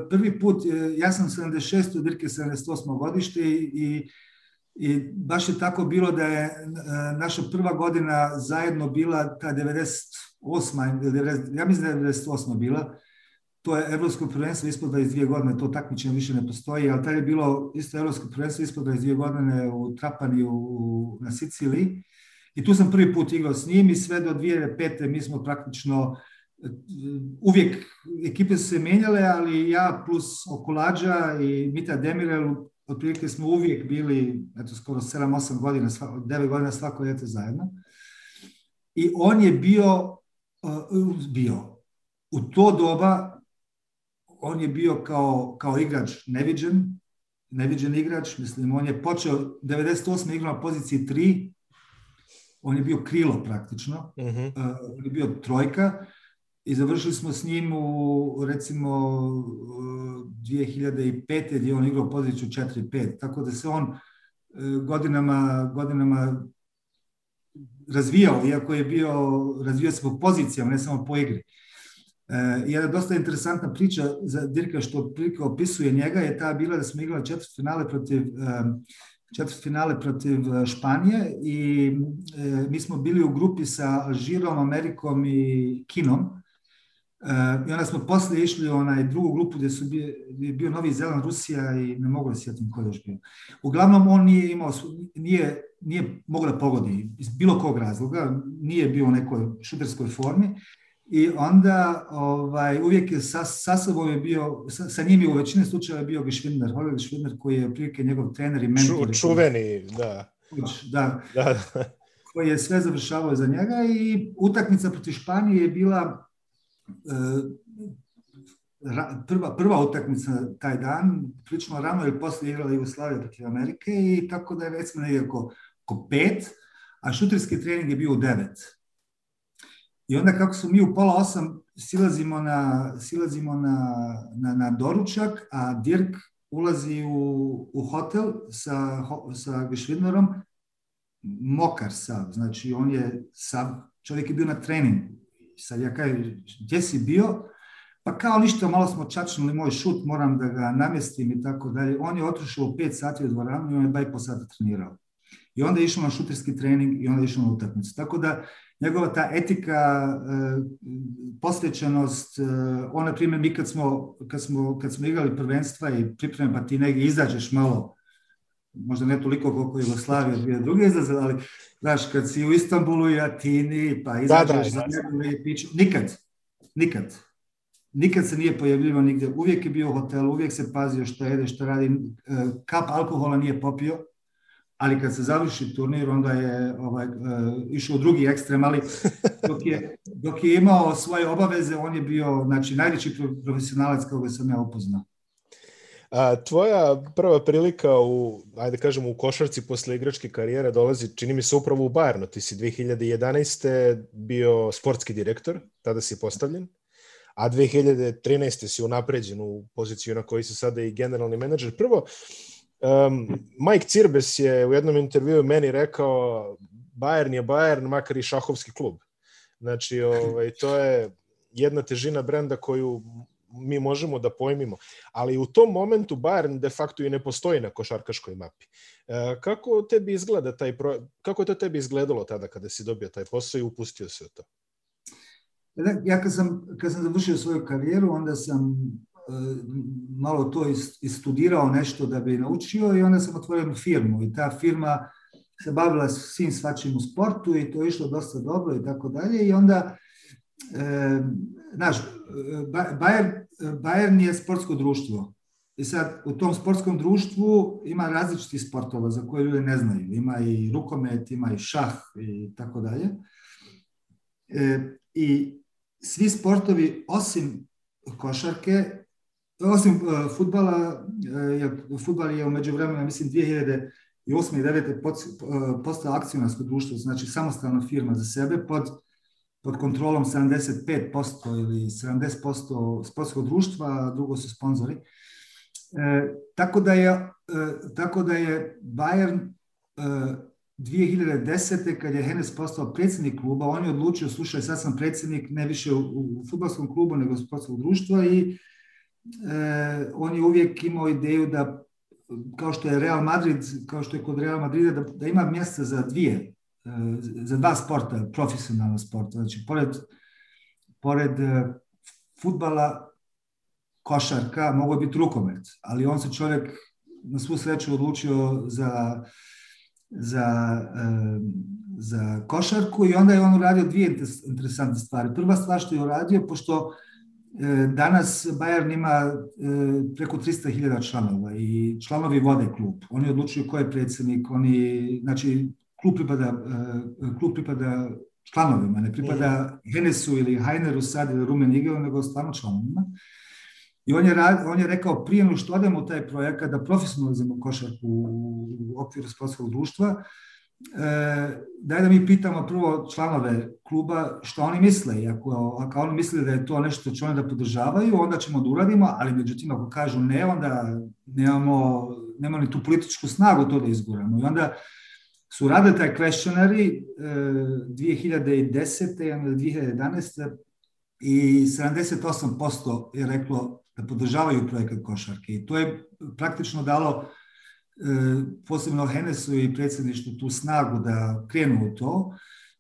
prvi put, ja sam 76. Dirke 78. godište i, i baš je tako bilo da je naša prva godina zajedno bila ta 98. ja mislim da je 98. bila, to je Evropsko prvenstvo ispod 22 godine, to takmičenje više ne postoji, ali tada je bilo isto Evropsko prvenstvo ispod 22 godine u Trapani u, na Siciliji. I tu sam prvi put igrao s njim i sve do 2005. mi smo praktično uvijek ekipe su se menjale, ali ja plus Okulađa i Mita Demirel otprilike smo uvijek bili, eto skoro 7-8 godina, 9 godina svako ljeto zajedno. I on je bio, bio. U to doba on je bio kao, kao igrač neviđen, neviđen igrač, mislim, on je počeo 98. igrao na poziciji 3, on je bio krilo praktično, uh on je bio trojka i završili smo s njim u recimo 2005. gdje on igrao poziciju 4-5, tako da se on uh, godinama, godinama razvijao, iako je bio, razvijao se po pozicijama, ne samo po igri. E, jedna dosta interesantna priča za Dirka što prilike opisuje njega je ta bila da smo igrali četvrt finale protiv četvrt finale protiv e, Španije i e, mi smo bili u grupi sa Alžirom, Amerikom i Kinom. I onda smo poslije išli u onaj drugu grupu gdje su bio, je bio Novi Zeland, Rusija i ne mogu da sjetim ko je još bio. Uglavnom on nije imao, nije, nije mogao da pogodi iz bilo kog razloga, nije bio u nekoj šuterskoj formi i onda ovaj, uvijek je sa, sa sobom je bio, sa, sa njim je u većini slučajeva bio Gešvindner, Holger Gešvindner koji je prilike njegov trener i mentor. Ču, čuveni, da. Da, da. koji je sve završavao za njega i utakmica protiv Španije je bila prva, prva utakmica taj dan, prilično rano jer poslije igrala Jugoslavija protiv Amerike i tako da je recimo negdje oko, oko pet, a šuterski trening je bio u devet. I onda kako smo mi u pola osam silazimo na, silazimo na, na, na doručak, a Dirk ulazi u, u hotel sa, sa Gešvidnerom, mokar sav, znači on je sav, čovjek je bio na treningu. Sad ja kažem, gdje si bio? Pa kao ništa, malo smo čačnuli moj šut, moram da ga namjestim i tako dalje. On je otišao u pet sati u dvoranu i on je dva i po sata trenirao. I onda je išao na šuterski trening i onda je išao na utakmicu. Tako da njegova ta etika, e, posvećenost, e, on, na primjer, mi kad smo, kad smo, kad smo igrali prvenstva i pripreme, pa ti negdje izađeš malo, možda ne toliko koliko Jugoslavija, dvije druge izlaze, ali znaš, kad si u Istanbulu i Atini, pa izađeš za i piću, nikad, nikad. Nikad se nije pojavljivo nigdje, uvijek je bio u hotelu, uvijek se pazio što jede, što radi, e, kap alkohola nije popio, ali kad se završi turnir, onda je ovaj, uh, išao u drugi ekstrem, ali dok je, dok je imao svoje obaveze, on je bio znači, najveći profesionalac kao ga sam ja upoznao. A, tvoja prva prilika u, ajde kažemo, u košarci posle igračke karijere dolazi, čini mi se, upravo u Bayernu. Ti si 2011. bio sportski direktor, tada si postavljen, a 2013. si unapređen u poziciju na kojoj si sada i generalni menadžer. Prvo, Um, Mike Cirbes je u jednom intervjuu meni rekao Bayern je Bayern, makar i šahovski klub. Znači, ovaj, to je jedna težina brenda koju mi možemo da pojmimo. Ali u tom momentu Bayern de facto i ne postoji na košarkaškoj mapi. E, kako tebi izgleda taj pro... kako je to tebi izgledalo tada kada si dobio taj posao i upustio se u to? Ja kad sam, kad sam završio svoju karijeru, onda sam malo to istudirao nešto da bi naučio i onda sam otvorio firmu i ta firma se bavila svim svačim u sportu i to je išlo dosta dobro i tako dalje i onda e, znaš, Bayern, Bayern je sportsko društvo i sad u tom sportskom društvu ima različitih sportova za koje ljudi ne znaju. Ima i rukomet, ima i šah i tako dalje. E, I svi sportovi osim košarke osim uh, futbala, uh, futbal je umeđu vremena, mislim, 2008. i 2009. Uh, postao akcionarsko društvo, znači samostalna firma za sebe pod, pod kontrolom 75% ili 70% sportskog društva, a drugo su sponzori. E, tako, da je, e, tako da je Bayern e, 2010. kad je Henes postao predsjednik kluba, on je odlučio, slušaj, sad sam predsjednik ne više u, u futbolskom klubu nego sportskog društva i e, on je uvijek imao ideju da kao što je Real Madrid, kao što je kod Real Madrida, da, da ima mjesta za dvije, za dva sporta, profesionalna sporta. Znači, pored, pored e, futbala, košarka, mogu biti rukomet, ali on se čovjek na svu sreću odlučio za, za, e, za košarku i onda je on uradio dvije interesantne stvari. Prva stvar što je uradio, pošto E, danas Bayern ima e, preko 300.000 članova i članovi vode klub. Oni odlučuju ko je predsjednik, oni, znači, klub pripada, e, klub pripada članovima, ne pripada Henesu ili Heineru sad ili Rumenigelu, nego stvarno članovima. I on je, on je rekao prije nego što odemo u taj projekat da profesionalizujemo košarku u okviru sportskog društva, e, daj da mi pitamo prvo članove kluba što oni misle. I ako, ako oni misle da je to nešto će oni da podržavaju, onda ćemo da uradimo, ali međutim ako kažu ne, onda nemamo, nemamo ni tu političku snagu to da izguramo. I onda su radili taj questionary e, 2010. ili 2011. i 78% je reklo da podržavaju projekat košarke. I to je praktično dalo E, posebno Henesu i predsjedništvu tu snagu da krenu u to.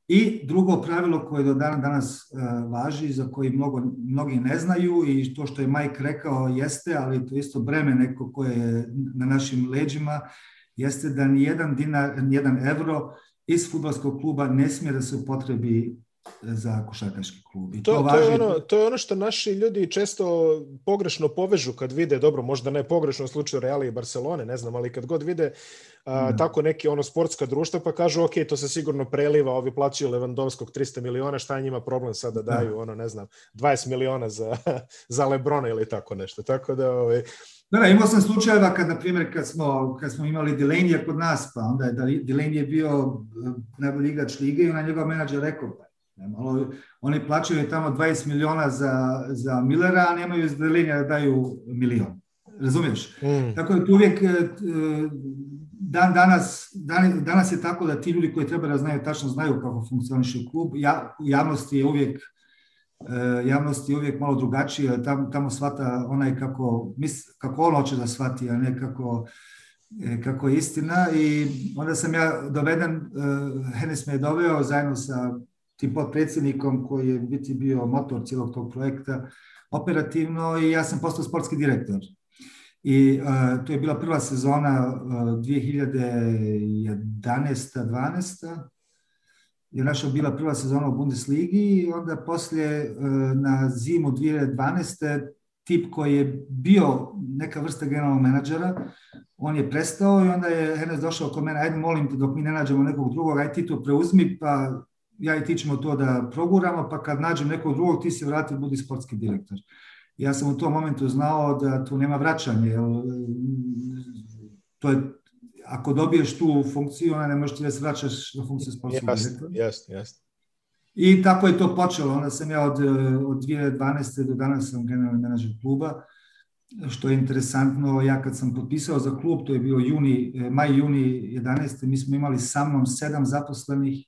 I drugo pravilo koje do dana danas e, važi, za koji mnogo, mnogi ne znaju i to što je Mike rekao jeste, ali to isto breme neko koje je na našim leđima, jeste da ni jedan dinar, ni jedan evro iz futbolskog kluba ne smije da se upotrebi za košarkaški klub. I to, to, važi... to, je ono, to je ono što naši ljudi često pogrešno povežu kad vide, dobro, možda ne pogrešno u slučaju Reala i Barcelone, ne znam, ali kad god vide a, mm. tako neki ono sportska društva pa kažu ok, to se sigurno preliva, ovi plaćaju Levandovskog 300 miliona, šta je njima problem sada da daju, ono, ne znam, 20 miliona za, za Lebrona ili tako nešto. Tako da, ovaj, Da, da, imao sam slučajeva kad, na primjer, kad smo, kad smo imali Delaney kod nas, pa onda je Delaney je bio eh, najbolji igrač lige i ona njegov menadžer rekao, pa Malo, oni plaćaju tamo 20 miliona za, za Millera, a nemaju iz da daju milion. Razumiješ? Mm. Tako da tu uvijek e, dan, danas, dan, danas je tako da ti ljudi koji treba da znaju, tačno znaju kako funkcioniše klub. Ja, javnost je uvijek e, javnost je uvijek malo drugačija, tamo, tamo shvata onaj kako, mis, kako on hoće da shvati, a ne kako, e, kako je istina i onda sam ja doveden, Henes me je doveo zajedno sa tim potpredsjednikom koji je biti bio motor cijelog tog projekta operativno i ja sam postao sportski direktor. I uh, to je bila prva sezona uh, 2011-12. je naša bila prva sezona u Bundesligi i onda poslije uh, na zimu 2012. tip koji je bio neka vrsta generalnog menadžera, on je prestao i onda je Henes došao kod mene, ajde molim te dok mi ne nađemo nekog drugog, ajde ti to preuzmi, pa ja i ti ćemo to da proguramo, pa kad nađem nekog drugog, ti se vrati, budi sportski direktor. Ja sam u tom momentu znao da tu nema vraćanja, jer to je, ako dobiješ tu funkciju, ona ne možeš ti da se vraćaš na funkciju sportskog jasne, direktora. Jasno, jasno. I tako je to počelo. Onda sam ja od, od 2012. do danas sam generalni menadžer kluba, što je interesantno, ja kad sam potpisao za klub, to je bio juni, maj, juni 11. mi smo imali sa mnom sedam zaposlenih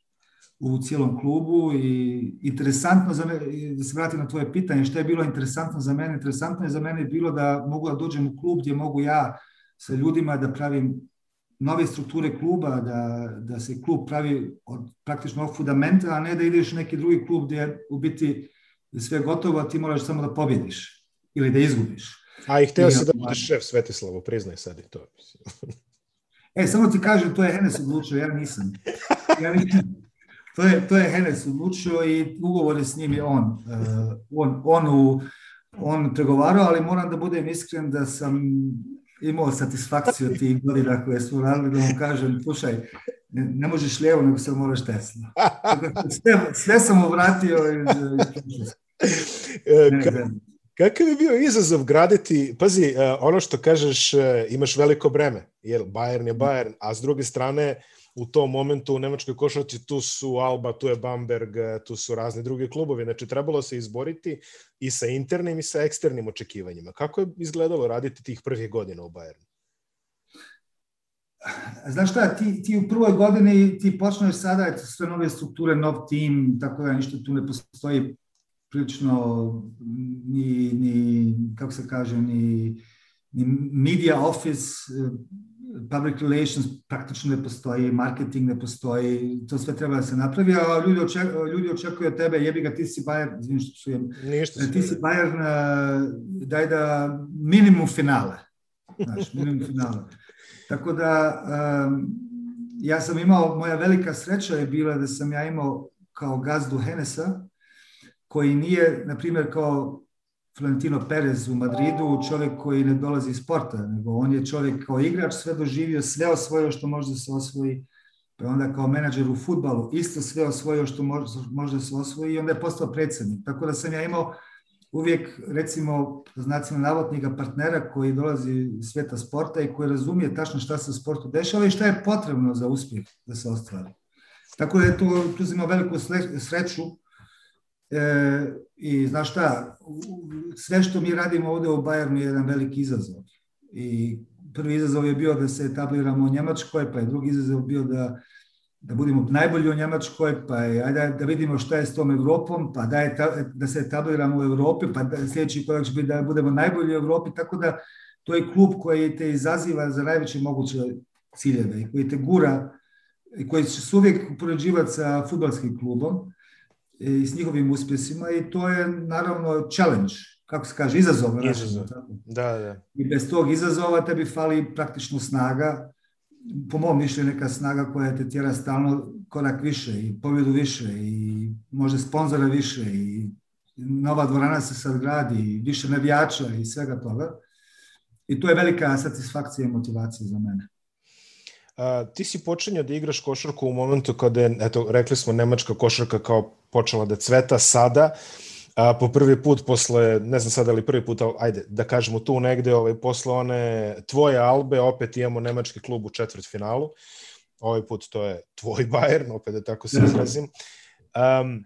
u cijelom klubu i interesantno za me, da se vratim na tvoje pitanje, što je bilo interesantno za mene? Interesantno je za mene bilo da mogu da dođem u klub gdje mogu ja sa ljudima da pravim nove strukture kluba, da, da se klub pravi od praktično ovog fundamenta, a ne da ideš u neki drugi klub gdje u biti sve gotovo, a ti moraš samo da pobjediš ili da izgubiš. A i htio si da budeš šef Svetislavo, priznaj sad i to. e, samo ti kažem, to je Henes odlučio, ja nisam. Ja nisam. To je, to je Henes odlučio i ugovor je s njim je on. Uh, on, on, u, on pregovarao, ali moram da budem iskren da sam imao satisfakciju tih godina koje smo radili, da mu kažem, slušaj, ne, ne možeš lijevo, nego se moraš tesno. Sve, sve sam mu vratio iz, Kakav je bio izazov graditi, pazi, ono što kažeš, imaš veliko breme, jer Bayern je Bayern, a s druge strane, u tom momentu u nemačkoj košarci tu su Alba, tu je Bamberg, tu su razni drugi klubovi. Znači, trebalo se izboriti i sa internim i sa eksternim očekivanjima. Kako je izgledalo raditi tih prvih godina u Bayernu? Znaš šta, ti, ti u prvoj godini ti počneš sada sve nove strukture, nov tim, tako da ništa tu ne postoji prilično ni, ni kako se kaže, ni, ni media office, public relations praktično ne postoji, marketing ne postoji, to sve treba da se napravi, a ljudi, očekuju, ljudi očekuju od tebe, jebi ga, ti si Bayern, izvim što psujem, ti si Bayern, daj da minimum finale, znaš, minimum finale. Tako da, um, ja sam imao, moja velika sreća je bila da sam ja imao kao gazdu Henesa, koji nije, na primjer, kao Florentino Perez u Madridu, čovjek koji ne dolazi iz sporta, nego on je čovjek kao igrač sve doživio, sve osvojio što može se osvoji, pa onda kao menadžer u futbalu isto sve osvojio što može, se osvoji i onda je postao predsjednik. Tako da sam ja imao uvijek, recimo, znacima navodnika partnera koji dolazi iz svijeta sporta i koji razumije tačno šta se u sportu dešava i šta je potrebno za uspjeh da se ostvari. Tako da je to, tu imao veliku sreću e, i znaš šta, sve što mi radimo ovdje u Bayernu je jedan veliki izazov. I prvi izazov je bio da se etabliramo u Njemačkoj, pa je drugi izazov bio da da budemo najbolji u Njemačkoj, pa je, ajde da vidimo šta je s tom Europom, pa da, je da se etabliramo u Europi, pa da, sljedeći korak će biti da budemo najbolji u Europi, tako da to je klub koji te izaziva za najveće moguće ciljeve i koji te gura koji će se uvijek upoređivati sa futbalskim klubom i s njihovim uspjesima i to je naravno challenge, kako se kaže, izazov. Izazov, da, da. I bez tog izazova tebi fali praktično snaga po mom mišljenju neka snaga koja te tjera stalno korak više i pobjedu više i može sponzora više i nova dvorana se sad gradi i više navijača i svega toga. I to je velika satisfakcija i motivacija za mene. A, ti si počinjao da igraš košarku u momentu kada je, eto, rekli smo, nemačka košarka kao počela da cveta sada. Uh, a, po prvi put posle, ne znam sada li prvi put, ali ajde, da kažemo tu negde, ovaj, posle one tvoje Albe, opet imamo nemački klub u četvrt finalu. Ovaj put to je tvoj Bayern, opet da tako se izrazim. Um,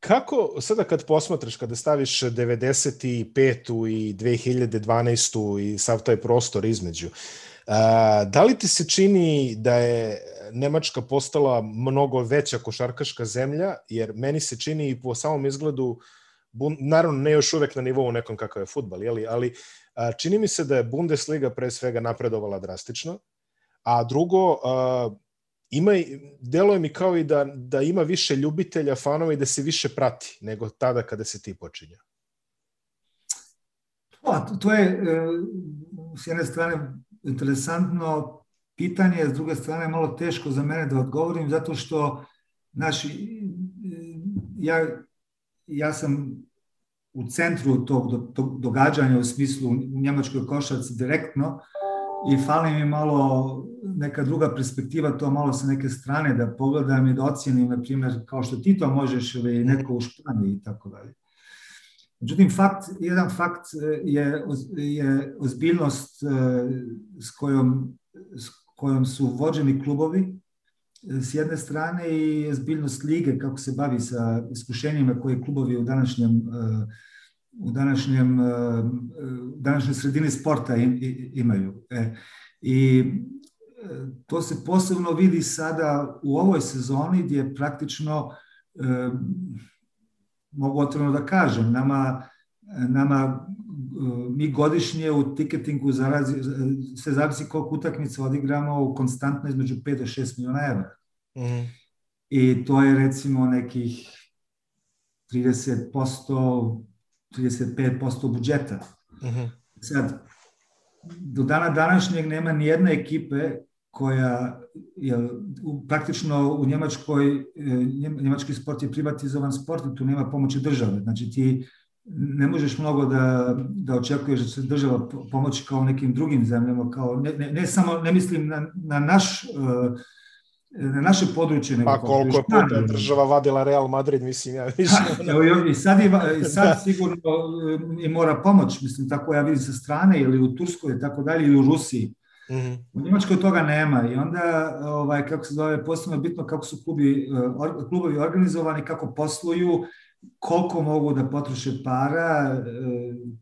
kako, sada kad posmatraš, kada staviš 95. i 2012. i sav taj prostor između, a, da li ti se čini da je Nemačka postala mnogo veća košarkaška zemlja, jer meni se čini i po samom izgledu, naravno ne još uvek na nivou nekom kakav je futbal, jeli, ali čini mi se da je Bundesliga pre svega napredovala drastično, a drugo, ima, deluje mi kao i da, da ima više ljubitelja, fanova i da se više prati nego tada kada se ti počinja. Pa, to je e, s jedne strane interesantno pitanje, s druge strane malo teško za mene da odgovorim, zato što naš, ja, ja sam u centru tog, tog događanja u smislu u njemačkoj košarci direktno i fali mi malo neka druga perspektiva, to malo sa neke strane da pogledam i da ocijenim, na primjer, kao što ti to možeš ili neko u Španiji i tako dalje. Međutim, fakt, jedan fakt je, je ozbiljnost eh, s kojom, s kojom su vođeni klubovi s jedne strane i zbiljnost lige kako se bavi sa iskušenjima koje klubovi u današnjem u današnjem eh, današnjoj sredini sporta imaju. E, I to se posebno vidi sada u ovoj sezoni gdje praktično mogu otvoreno da kažem, nama, nama mi godišnje u tiketingu zarazi, se zavisi koliko utakmica odigramo konstantno između 5 do 6 miliona evra. Mm. I to je recimo nekih 30%, 35% budžeta. Mm -hmm. Sad, do dana današnjeg nema ni jedne ekipe koja je praktično u Njemačkoj, e, njemački sport je privatizovan sport i tu nema pomoći države. Znači ti ne možeš mnogo da, da očekuješ da će država pomoći kao nekim drugim zemljama, kao ne, ne, ne samo, ne mislim na, na naš uh, na naše područje. Nego pa koliko je puta država vadila Real Madrid, mislim, ja više. Ha, I sad, i sad sigurno i mora pomoć, mislim, tako ja vidim sa strane, ili u Turskoj, tako dalje, ili u Rusiji. Mm -hmm. U Njemačkoj toga nema i onda, ovaj, kako se zove, posebno bitno kako su klubi, or, klubovi organizovani, kako posluju, koliko mogu da potroše para,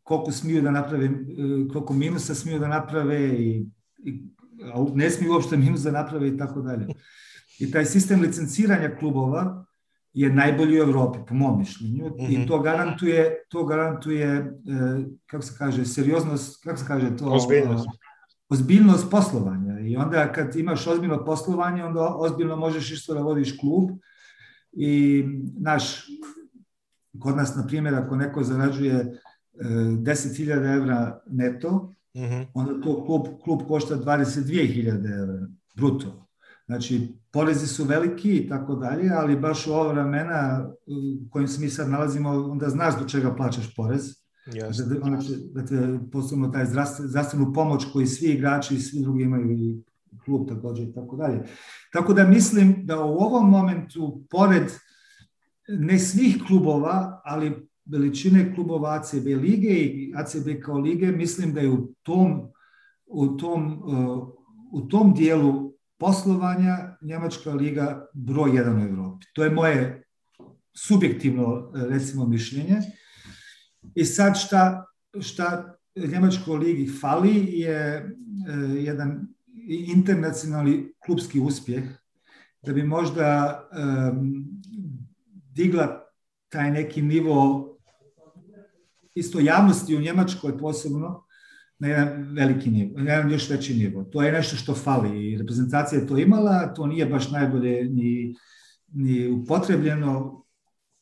koliko smiju da naprave, koliko minusa smiju da naprave i, i ne smiju uopšte minus da naprave i tako dalje. I taj sistem licenciranja klubova je najbolji u Europi, po mom mišljenju, mm -hmm. i mhm. to garantuje, to garantuje, kako se kaže, serioznost, kako se kaže to? Ozbiljnost. Ozbiljnost poslovanja. I onda kad imaš ozbiljno poslovanje, onda ozbiljno možeš isto da vodiš klub. I naš, kod nas, na primjer, ako neko zarađuje 10.000 evra neto, mm -hmm. onda to klub, klub košta 22.000 evra bruto. Znači, porezi su veliki i tako dalje, ali baš u ova vremena u kojim se mi sad nalazimo, onda znaš do čega plaćaš porez. Jasne. Da, da, da te posebno taj zdravstvenu pomoć koji svi igrači i svi drugi imaju i klub takođe i tako dalje. Tako da mislim da u ovom momentu, pored ne svih klubova, ali veličine klubova ACB lige i ACB kao lige, mislim da je u tom, u tom, uh, u tom dijelu poslovanja Njemačka liga broj jedan u Evropi. To je moje subjektivno, recimo, mišljenje. I sad šta, šta Njemačkoj ligi fali je uh, jedan internacionalni klubski uspjeh da bi možda um, digla taj neki nivo isto javnosti u Njemačkoj posebno na jedan veliki nivo, na jedan još veći nivo. To je nešto što fali i reprezentacija je to imala, to nije baš najbolje ni, ni upotrebljeno,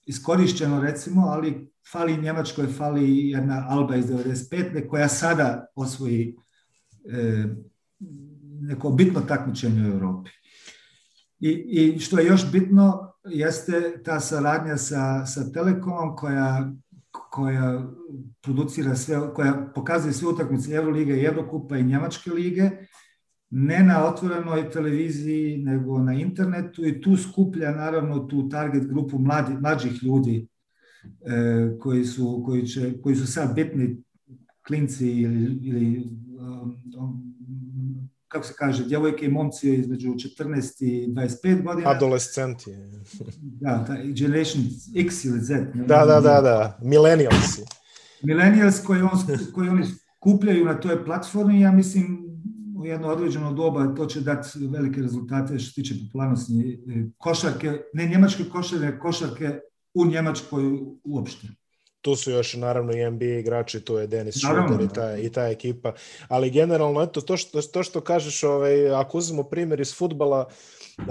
iskorišćeno recimo, ali fali Njemačkoj, fali jedna Alba iz 95. koja sada osvoji e, neko bitno takmičenje u Europi. I, I što je još bitno jeste ta saradnja sa, sa Telekomom koja koja producira sve, koja pokazuje sve utakmice Euroliga i Evrokupa i Njemačke lige, ne na otvorenoj televiziji, nego na internetu i tu skuplja naravno tu target grupu mladi, mlađih ljudi koji, su, koji, će, koji su sad bitni klinci ili, ili um, kako se kaže, djevojke i momci između 14 i 25 godina. Adolescenti. da, ta Generation X ili Z. Da, da, da, da, millennials. Millennials koji, on, koji oni skupljaju na toj platformi, ja mislim u jedno određeno doba to će dati velike rezultate što se tiče popularnosti košarke, ne njemačke košarke, košarke u Njemačkoj uopšte. Tu su još naravno i NBA igrači, tu je Denis Schroeder i ta, i ta ekipa, ali generalno eto, to što, to što kažeš, ovaj, ako uzmemo primjer iz futbala,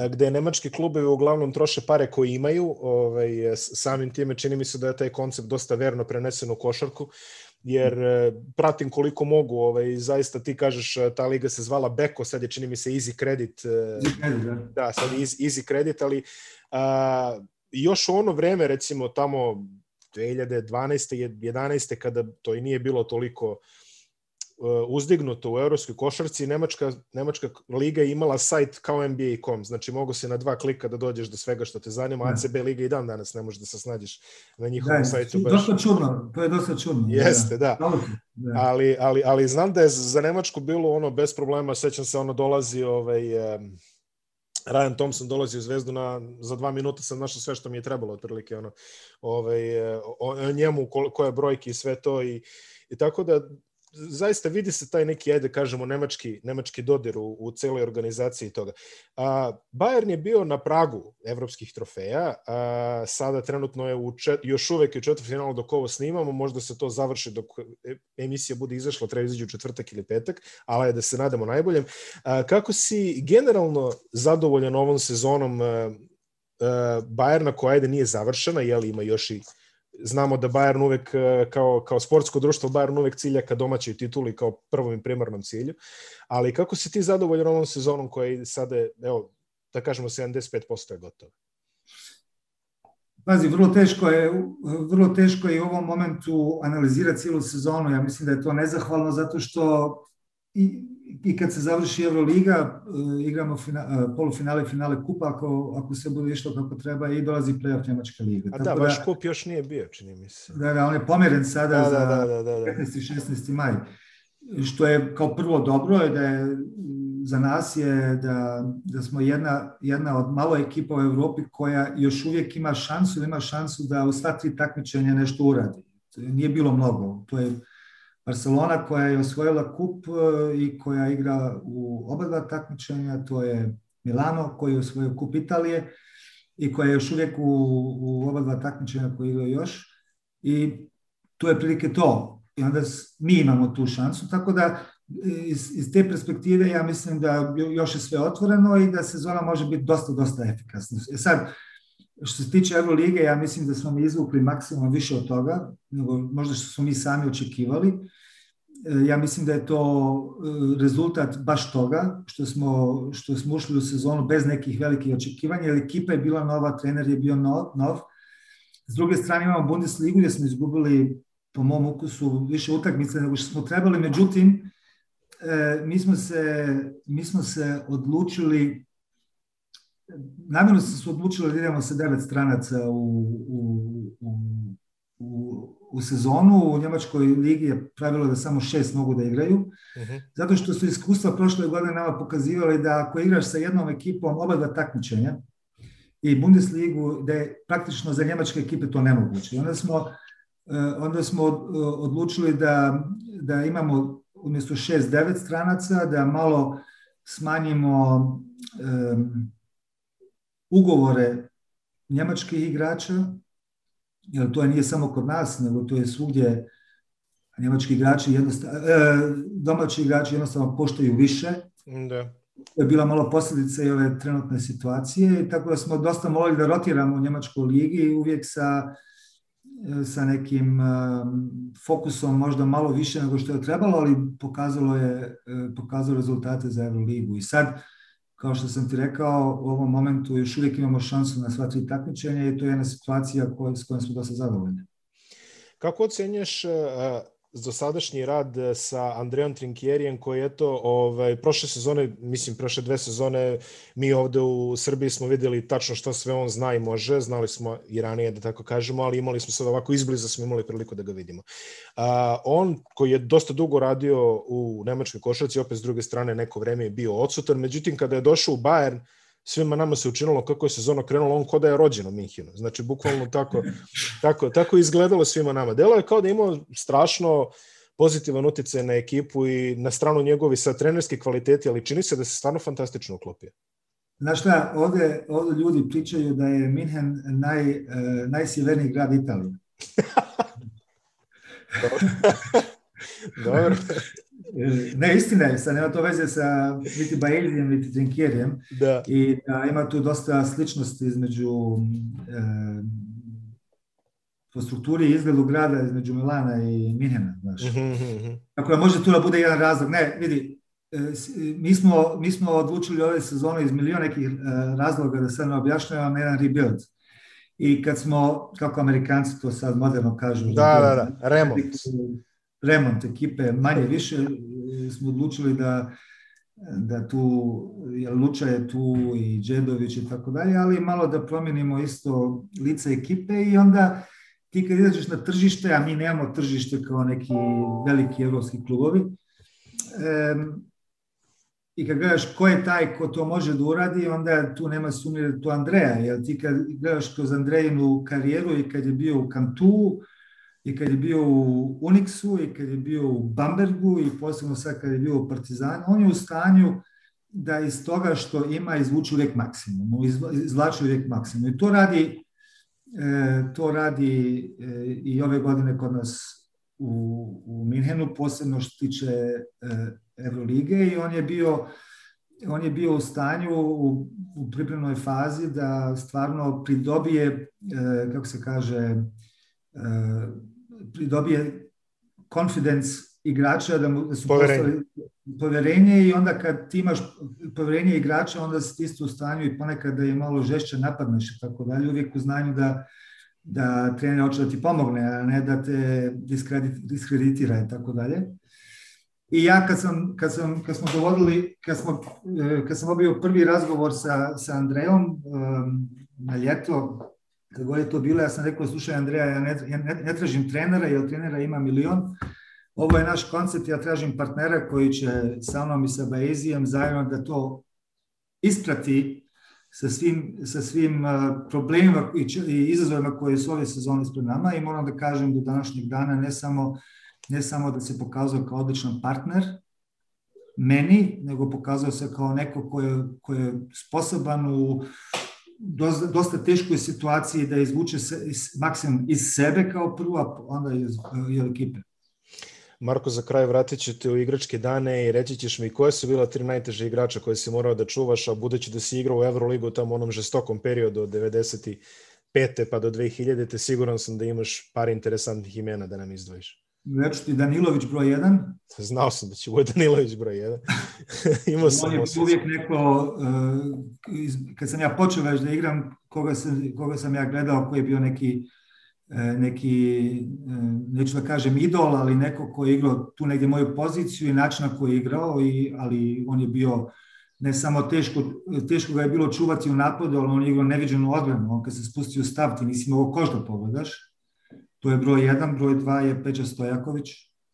gde nemački klubovi uglavnom troše pare koje imaju, ovaj, samim time čini mi se da je taj koncept dosta verno prenesen u košarku, jer e, pratim koliko mogu, ovaj, zaista ti kažeš, ta liga se zvala Beko, sad je čini mi se Easy Credit, da. da, sad je Easy Credit, ali a, još u ono vreme, recimo tamo 2012. 11. kada to i nije bilo toliko uh, uzdignuto u evropskoj košarci, Nemačka, Nemačka liga je imala sajt kao NBA.com, znači mogu se na dva klika da dođeš do svega što te zanima, da. ACB liga i dan danas ne možeš da se snađeš na njihovom da, sajtu. Baš... Dosta čudno, to je dosta čudno. Jeste, da. da. da. Ali, ali, ali znam da je za Nemačku bilo ono bez problema, sećam se ono dolazi ovaj, um, Ryan Thompson dolazi u Zvezdu na, za dva minuta sam našao sve što mi je trebalo otprilike ono, ovaj, o, o njemu, koje brojke i sve to i, i tako da zaista vidi se taj neki, ajde kažemo, nemački, nemački dodir u, u celoj organizaciji toga. A, Bayern je bio na pragu evropskih trofeja, a, sada trenutno je u čet, još uvek u četvrtfinalu dok ovo snimamo, možda se to završi dok emisija bude izašla, treba u četvrtak ili petak, ali da se nadamo najboljem. A, kako si generalno zadovoljan ovom sezonom a, a, Bayerna koja ajde nije završena, jeli ima još i znamo da Bayern uvek e, kao, kao sportsko društvo Bayern uvek cilja ka domaćoj tituli kao prvom i primarnom cilju. Ali kako si ti zadovoljan ovom sezonom koja je sada, evo, da kažemo 75% je gotovo? Pazi, vrlo teško je, vrlo teško je u ovom momentu analizirati cijelu sezonu. Ja mislim da je to nezahvalno zato što i, i kad se završi Euroliga, uh, igramo fina, uh, polufinale finale kupa ako, ako se bude išlo kako treba i dolazi playoff Njemačka liga. A da, Tako vaš da, kup još nije bio, čini mi se. Da, da, on je pomeren sada da, za da, da, da, da. 15. i 16. maj. Što je kao prvo dobro je da je za nas je da, da smo jedna, jedna od malo ekipa u Evropi koja još uvijek ima šansu, ima šansu da u sva tri takmičenja nešto uradi. Nije bilo mnogo. To je Barcelona koja je osvojila kup e, i koja igra u oba dva takmičenja, to je Milano koji je osvojio kup Italije i koja je još uvijek u, u oba dva takmičenja koji igra još. I to je prilike to. I onda mi imamo tu šansu, tako da iz, iz te perspektive ja mislim da još je sve otvoreno i da sezona može biti dosta, dosta efikasna. E sad, što se tiče Eurolige, ja mislim da smo mi izvukli maksimum više od toga, nego možda što smo mi sami očekivali. E, ja mislim da je to e, rezultat baš toga što smo, što smo ušli u sezonu bez nekih velikih očekivanja, jer ekipa je bila nova, trener je bio nov. S druge strane imamo Bundesligu gdje smo izgubili po mom ukusu više utakmice nego što smo trebali, međutim e, mi smo se, mi smo se odlučili namjerno smo se odlučili da idemo sa devet stranaca u, u, u, u, sezonu. U Njemačkoj ligi je pravilo da samo šest mogu da igraju. Uh-huh. Zato što su iskustva prošle godine nama pokazivali da ako igraš sa jednom ekipom oba dva takmičenja i Bundesligu, da je praktično za njemačke ekipe to nemoguće. I onda smo, e, onda smo odlučili da, da imamo umjesto šest, devet stranaca, da malo smanjimo um, ugovore njemačkih igrača, jer to nije samo kod nas, nego to je svugdje njemački igrači jednostavno, e, domaći igrači jednostavno poštaju više. Da. To je bila malo posljedica i ove trenutne situacije, tako da smo dosta morali da rotiramo u Njemačkoj ligi uvijek sa, sa nekim um, fokusom možda malo više nego što je trebalo, ali pokazalo je pokazalo rezultate za Euroligu. I sad kao što sam ti rekao, u ovom momentu još uvijek imamo šansu na sva tri takmičenja i to je jedna situacija s kojom smo dosta zadovoljni. Kako ocenješ dosadašnji rad e, sa Andrejom Trinkjerijem koji je to ovaj, prošle sezone, mislim prošle dve sezone mi ovde u Srbiji smo videli tačno šta sve on zna i može, znali smo i ranije da tako kažemo, ali imali smo sad ovako izbliza smo imali priliku da ga vidimo. A, on koji je dosta dugo radio u nemačkoj košarci, opet s druge strane neko vreme je bio odsutan, međutim kada je došao u Bayern, svima nama se učinilo kako je sezona krenula, on kod da je rođen u Minhinu. Znači, bukvalno tako, tako, tako izgledalo svima nama. Delo je kao da imao strašno pozitivan utjecaj na ekipu i na stranu njegovi sa trenerske kvaliteti, ali čini se da se stvarno fantastično uklopio. Znaš šta, ovde, ovde ljudi pričaju da je Minhen naj, uh, najsjeverniji grad Italije. Dobro. Ne, istina je, sad nema to veze sa niti Baelijem, niti Trinkjerijem. Da. I da ima tu dosta sličnosti između e, po strukturi i izgledu grada između Milana i Minhena, znaš. Mm -hmm. Tako da može tu da bude jedan razlog. Ne, vidi, e, mi smo, mi smo odlučili ove sezone iz miliona nekih e, razloga da sad ne objašnjavam jedan rebuild. I kad smo, kako amerikanci to sad moderno kažu, da, da, da, remont remont ekipe manje više smo odlučili da da tu, jer Luča je tu i Đedović i tako dalje, ali malo da promijenimo isto lice ekipe i onda ti kad izađeš na tržište, a mi nemamo tržište kao neki veliki evropski klubovi, um, i kad gledaš ko je taj ko to može da uradi, onda tu nema sumnje da to Andreja, jer ti kad gledaš kroz Andrejinu karijeru i kad je bio u Kantu, i kad je bio u Unixu i kad je bio u Bambergu i posebno sad kad je bio u Partizanu, on je u stanju da iz toga što ima izvuče uvijek maksimum, izvlači uvijek maksimum. I to radi, e, to radi e, i ove godine kod nas u, u Minhenu, posebno što tiče e, Eurolige i on je bio on je bio u stanju u, u pripremnoj fazi da stvarno pridobije, kako se kaže, pridobije confidence igrača, da, mu, da su poverenje. poverenje i onda kad ti imaš poverenje igrača, onda si isto u stanju i ponekad da je malo žešće napadneš i tako dalje, uvijek u znanju da, da trener hoće da ti pomogne, a ne da te diskreditira i tako dalje. I ja kad sam, kad sam, kad smo dovodili, kad, smo, e, kad sam obio prvi razgovor sa, sa Andrejom um, na ljeto, kad god je to bilo, ja sam rekao, slušaj Andreja, ja ne, ja ne, tražim trenera, jer trenera ima milion, ovo je naš koncept, ja tražim partnera koji će sa mnom i sa Baezijem zajedno da to isprati sa svim, sa svim problemima i izazovima koje su ove sezone ispred nama. I moram da kažem do današnjeg dana ne samo ne samo da se pokazao kao odličan partner meni, nego pokazao se kao neko ko je, ko je sposoban u dosta, teškoj situaciji da izvuče se, iz, maksimum iz sebe kao prvo, a onda iz, iz ekipe. Marko, za kraj vratit ću te u igračke dane i reći ćeš mi koje su bila tri najteže igrača koje si morao da čuvaš, a budući da si igrao u Euroligu tamo onom žestokom periodu od 95. pa do 2000. te siguran sam da imaš par interesantnih imena da nam izdvojiš. Reći ti Danilović broj 1. Znao sam da će bude Danilović broj 1. Imao sam On je uvijek neko, uh, kad sam ja počeo već da igram, koga sam, koga sam ja gledao, koji je bio neki neki, neću da kažem idol, ali neko ko je igrao tu negdje moju poziciju i način na koji je igrao, i, ali on je bio ne samo teško, teško ga je bilo čuvati u napadu, ali on je igrao neviđenu odbranu. On kad se spustio stav, ti nisi mogao koš da pogledaš. To je broj jedan, broj dva je Peđa Stojaković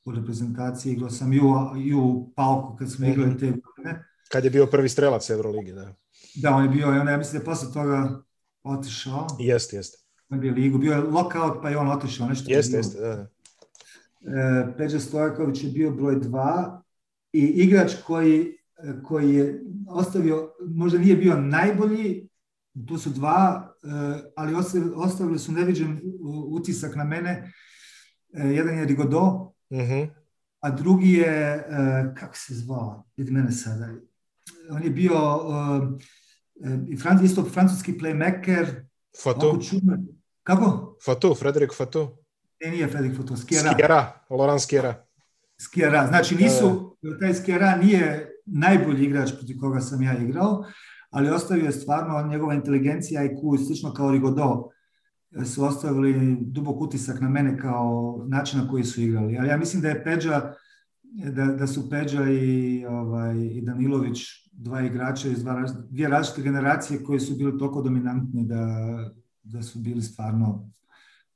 u reprezentaciji. Igrao sam i u, i u Palku kad smo igrali te godine. Kad je bio prvi strelac Euroligi, da. Da, on je bio, i on, ja mislim da je posle toga otišao. Jeste, jeste bio ligu. Bio je lockout, pa je on otišao. Nešto jeste, jeste, da. E, Peđa Stojaković je bio broj dva i igrač koji, koji je ostavio, možda nije bio najbolji, tu su dva, ali ostavili, su neviđen utisak na mene. E, jedan je Rigodo, uh mhm. -huh. a drugi je, kako se zvao, vidi mene sada, on je bio isto francuski playmaker, Fatou. Kako? Fatou, Frederik Fatou. Ne, nije Frederik Fatou, Skjera. Skjera, Laurent Skjera. Skjera, znači nisu, taj Skjera nije najbolji igrač protiv koga sam ja igrao, ali ostavio je stvarno njegova inteligencija IQ, slično kao Rigodo, su ostavili dubok utisak na mene kao način na koji su igrali. Ali ja mislim da je Peđa, da, da su Peđa i, ovaj, i Danilović dva igrača iz dva, dvije različite generacije koji su bili toliko dominantni da, da su bili stvarno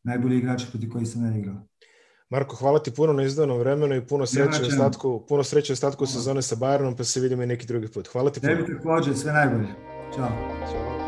najbolji igrači protiv koji sam ja igrao. Marko, hvala ti puno na izdanom vremenu i puno sreće u ostatku, puno sreće u ostatku sezone sa Bayernom, pa se vidimo i neki drugi put. Hvala ti puno. Tebi takođe, sve najbolje. Ćao. Ćao.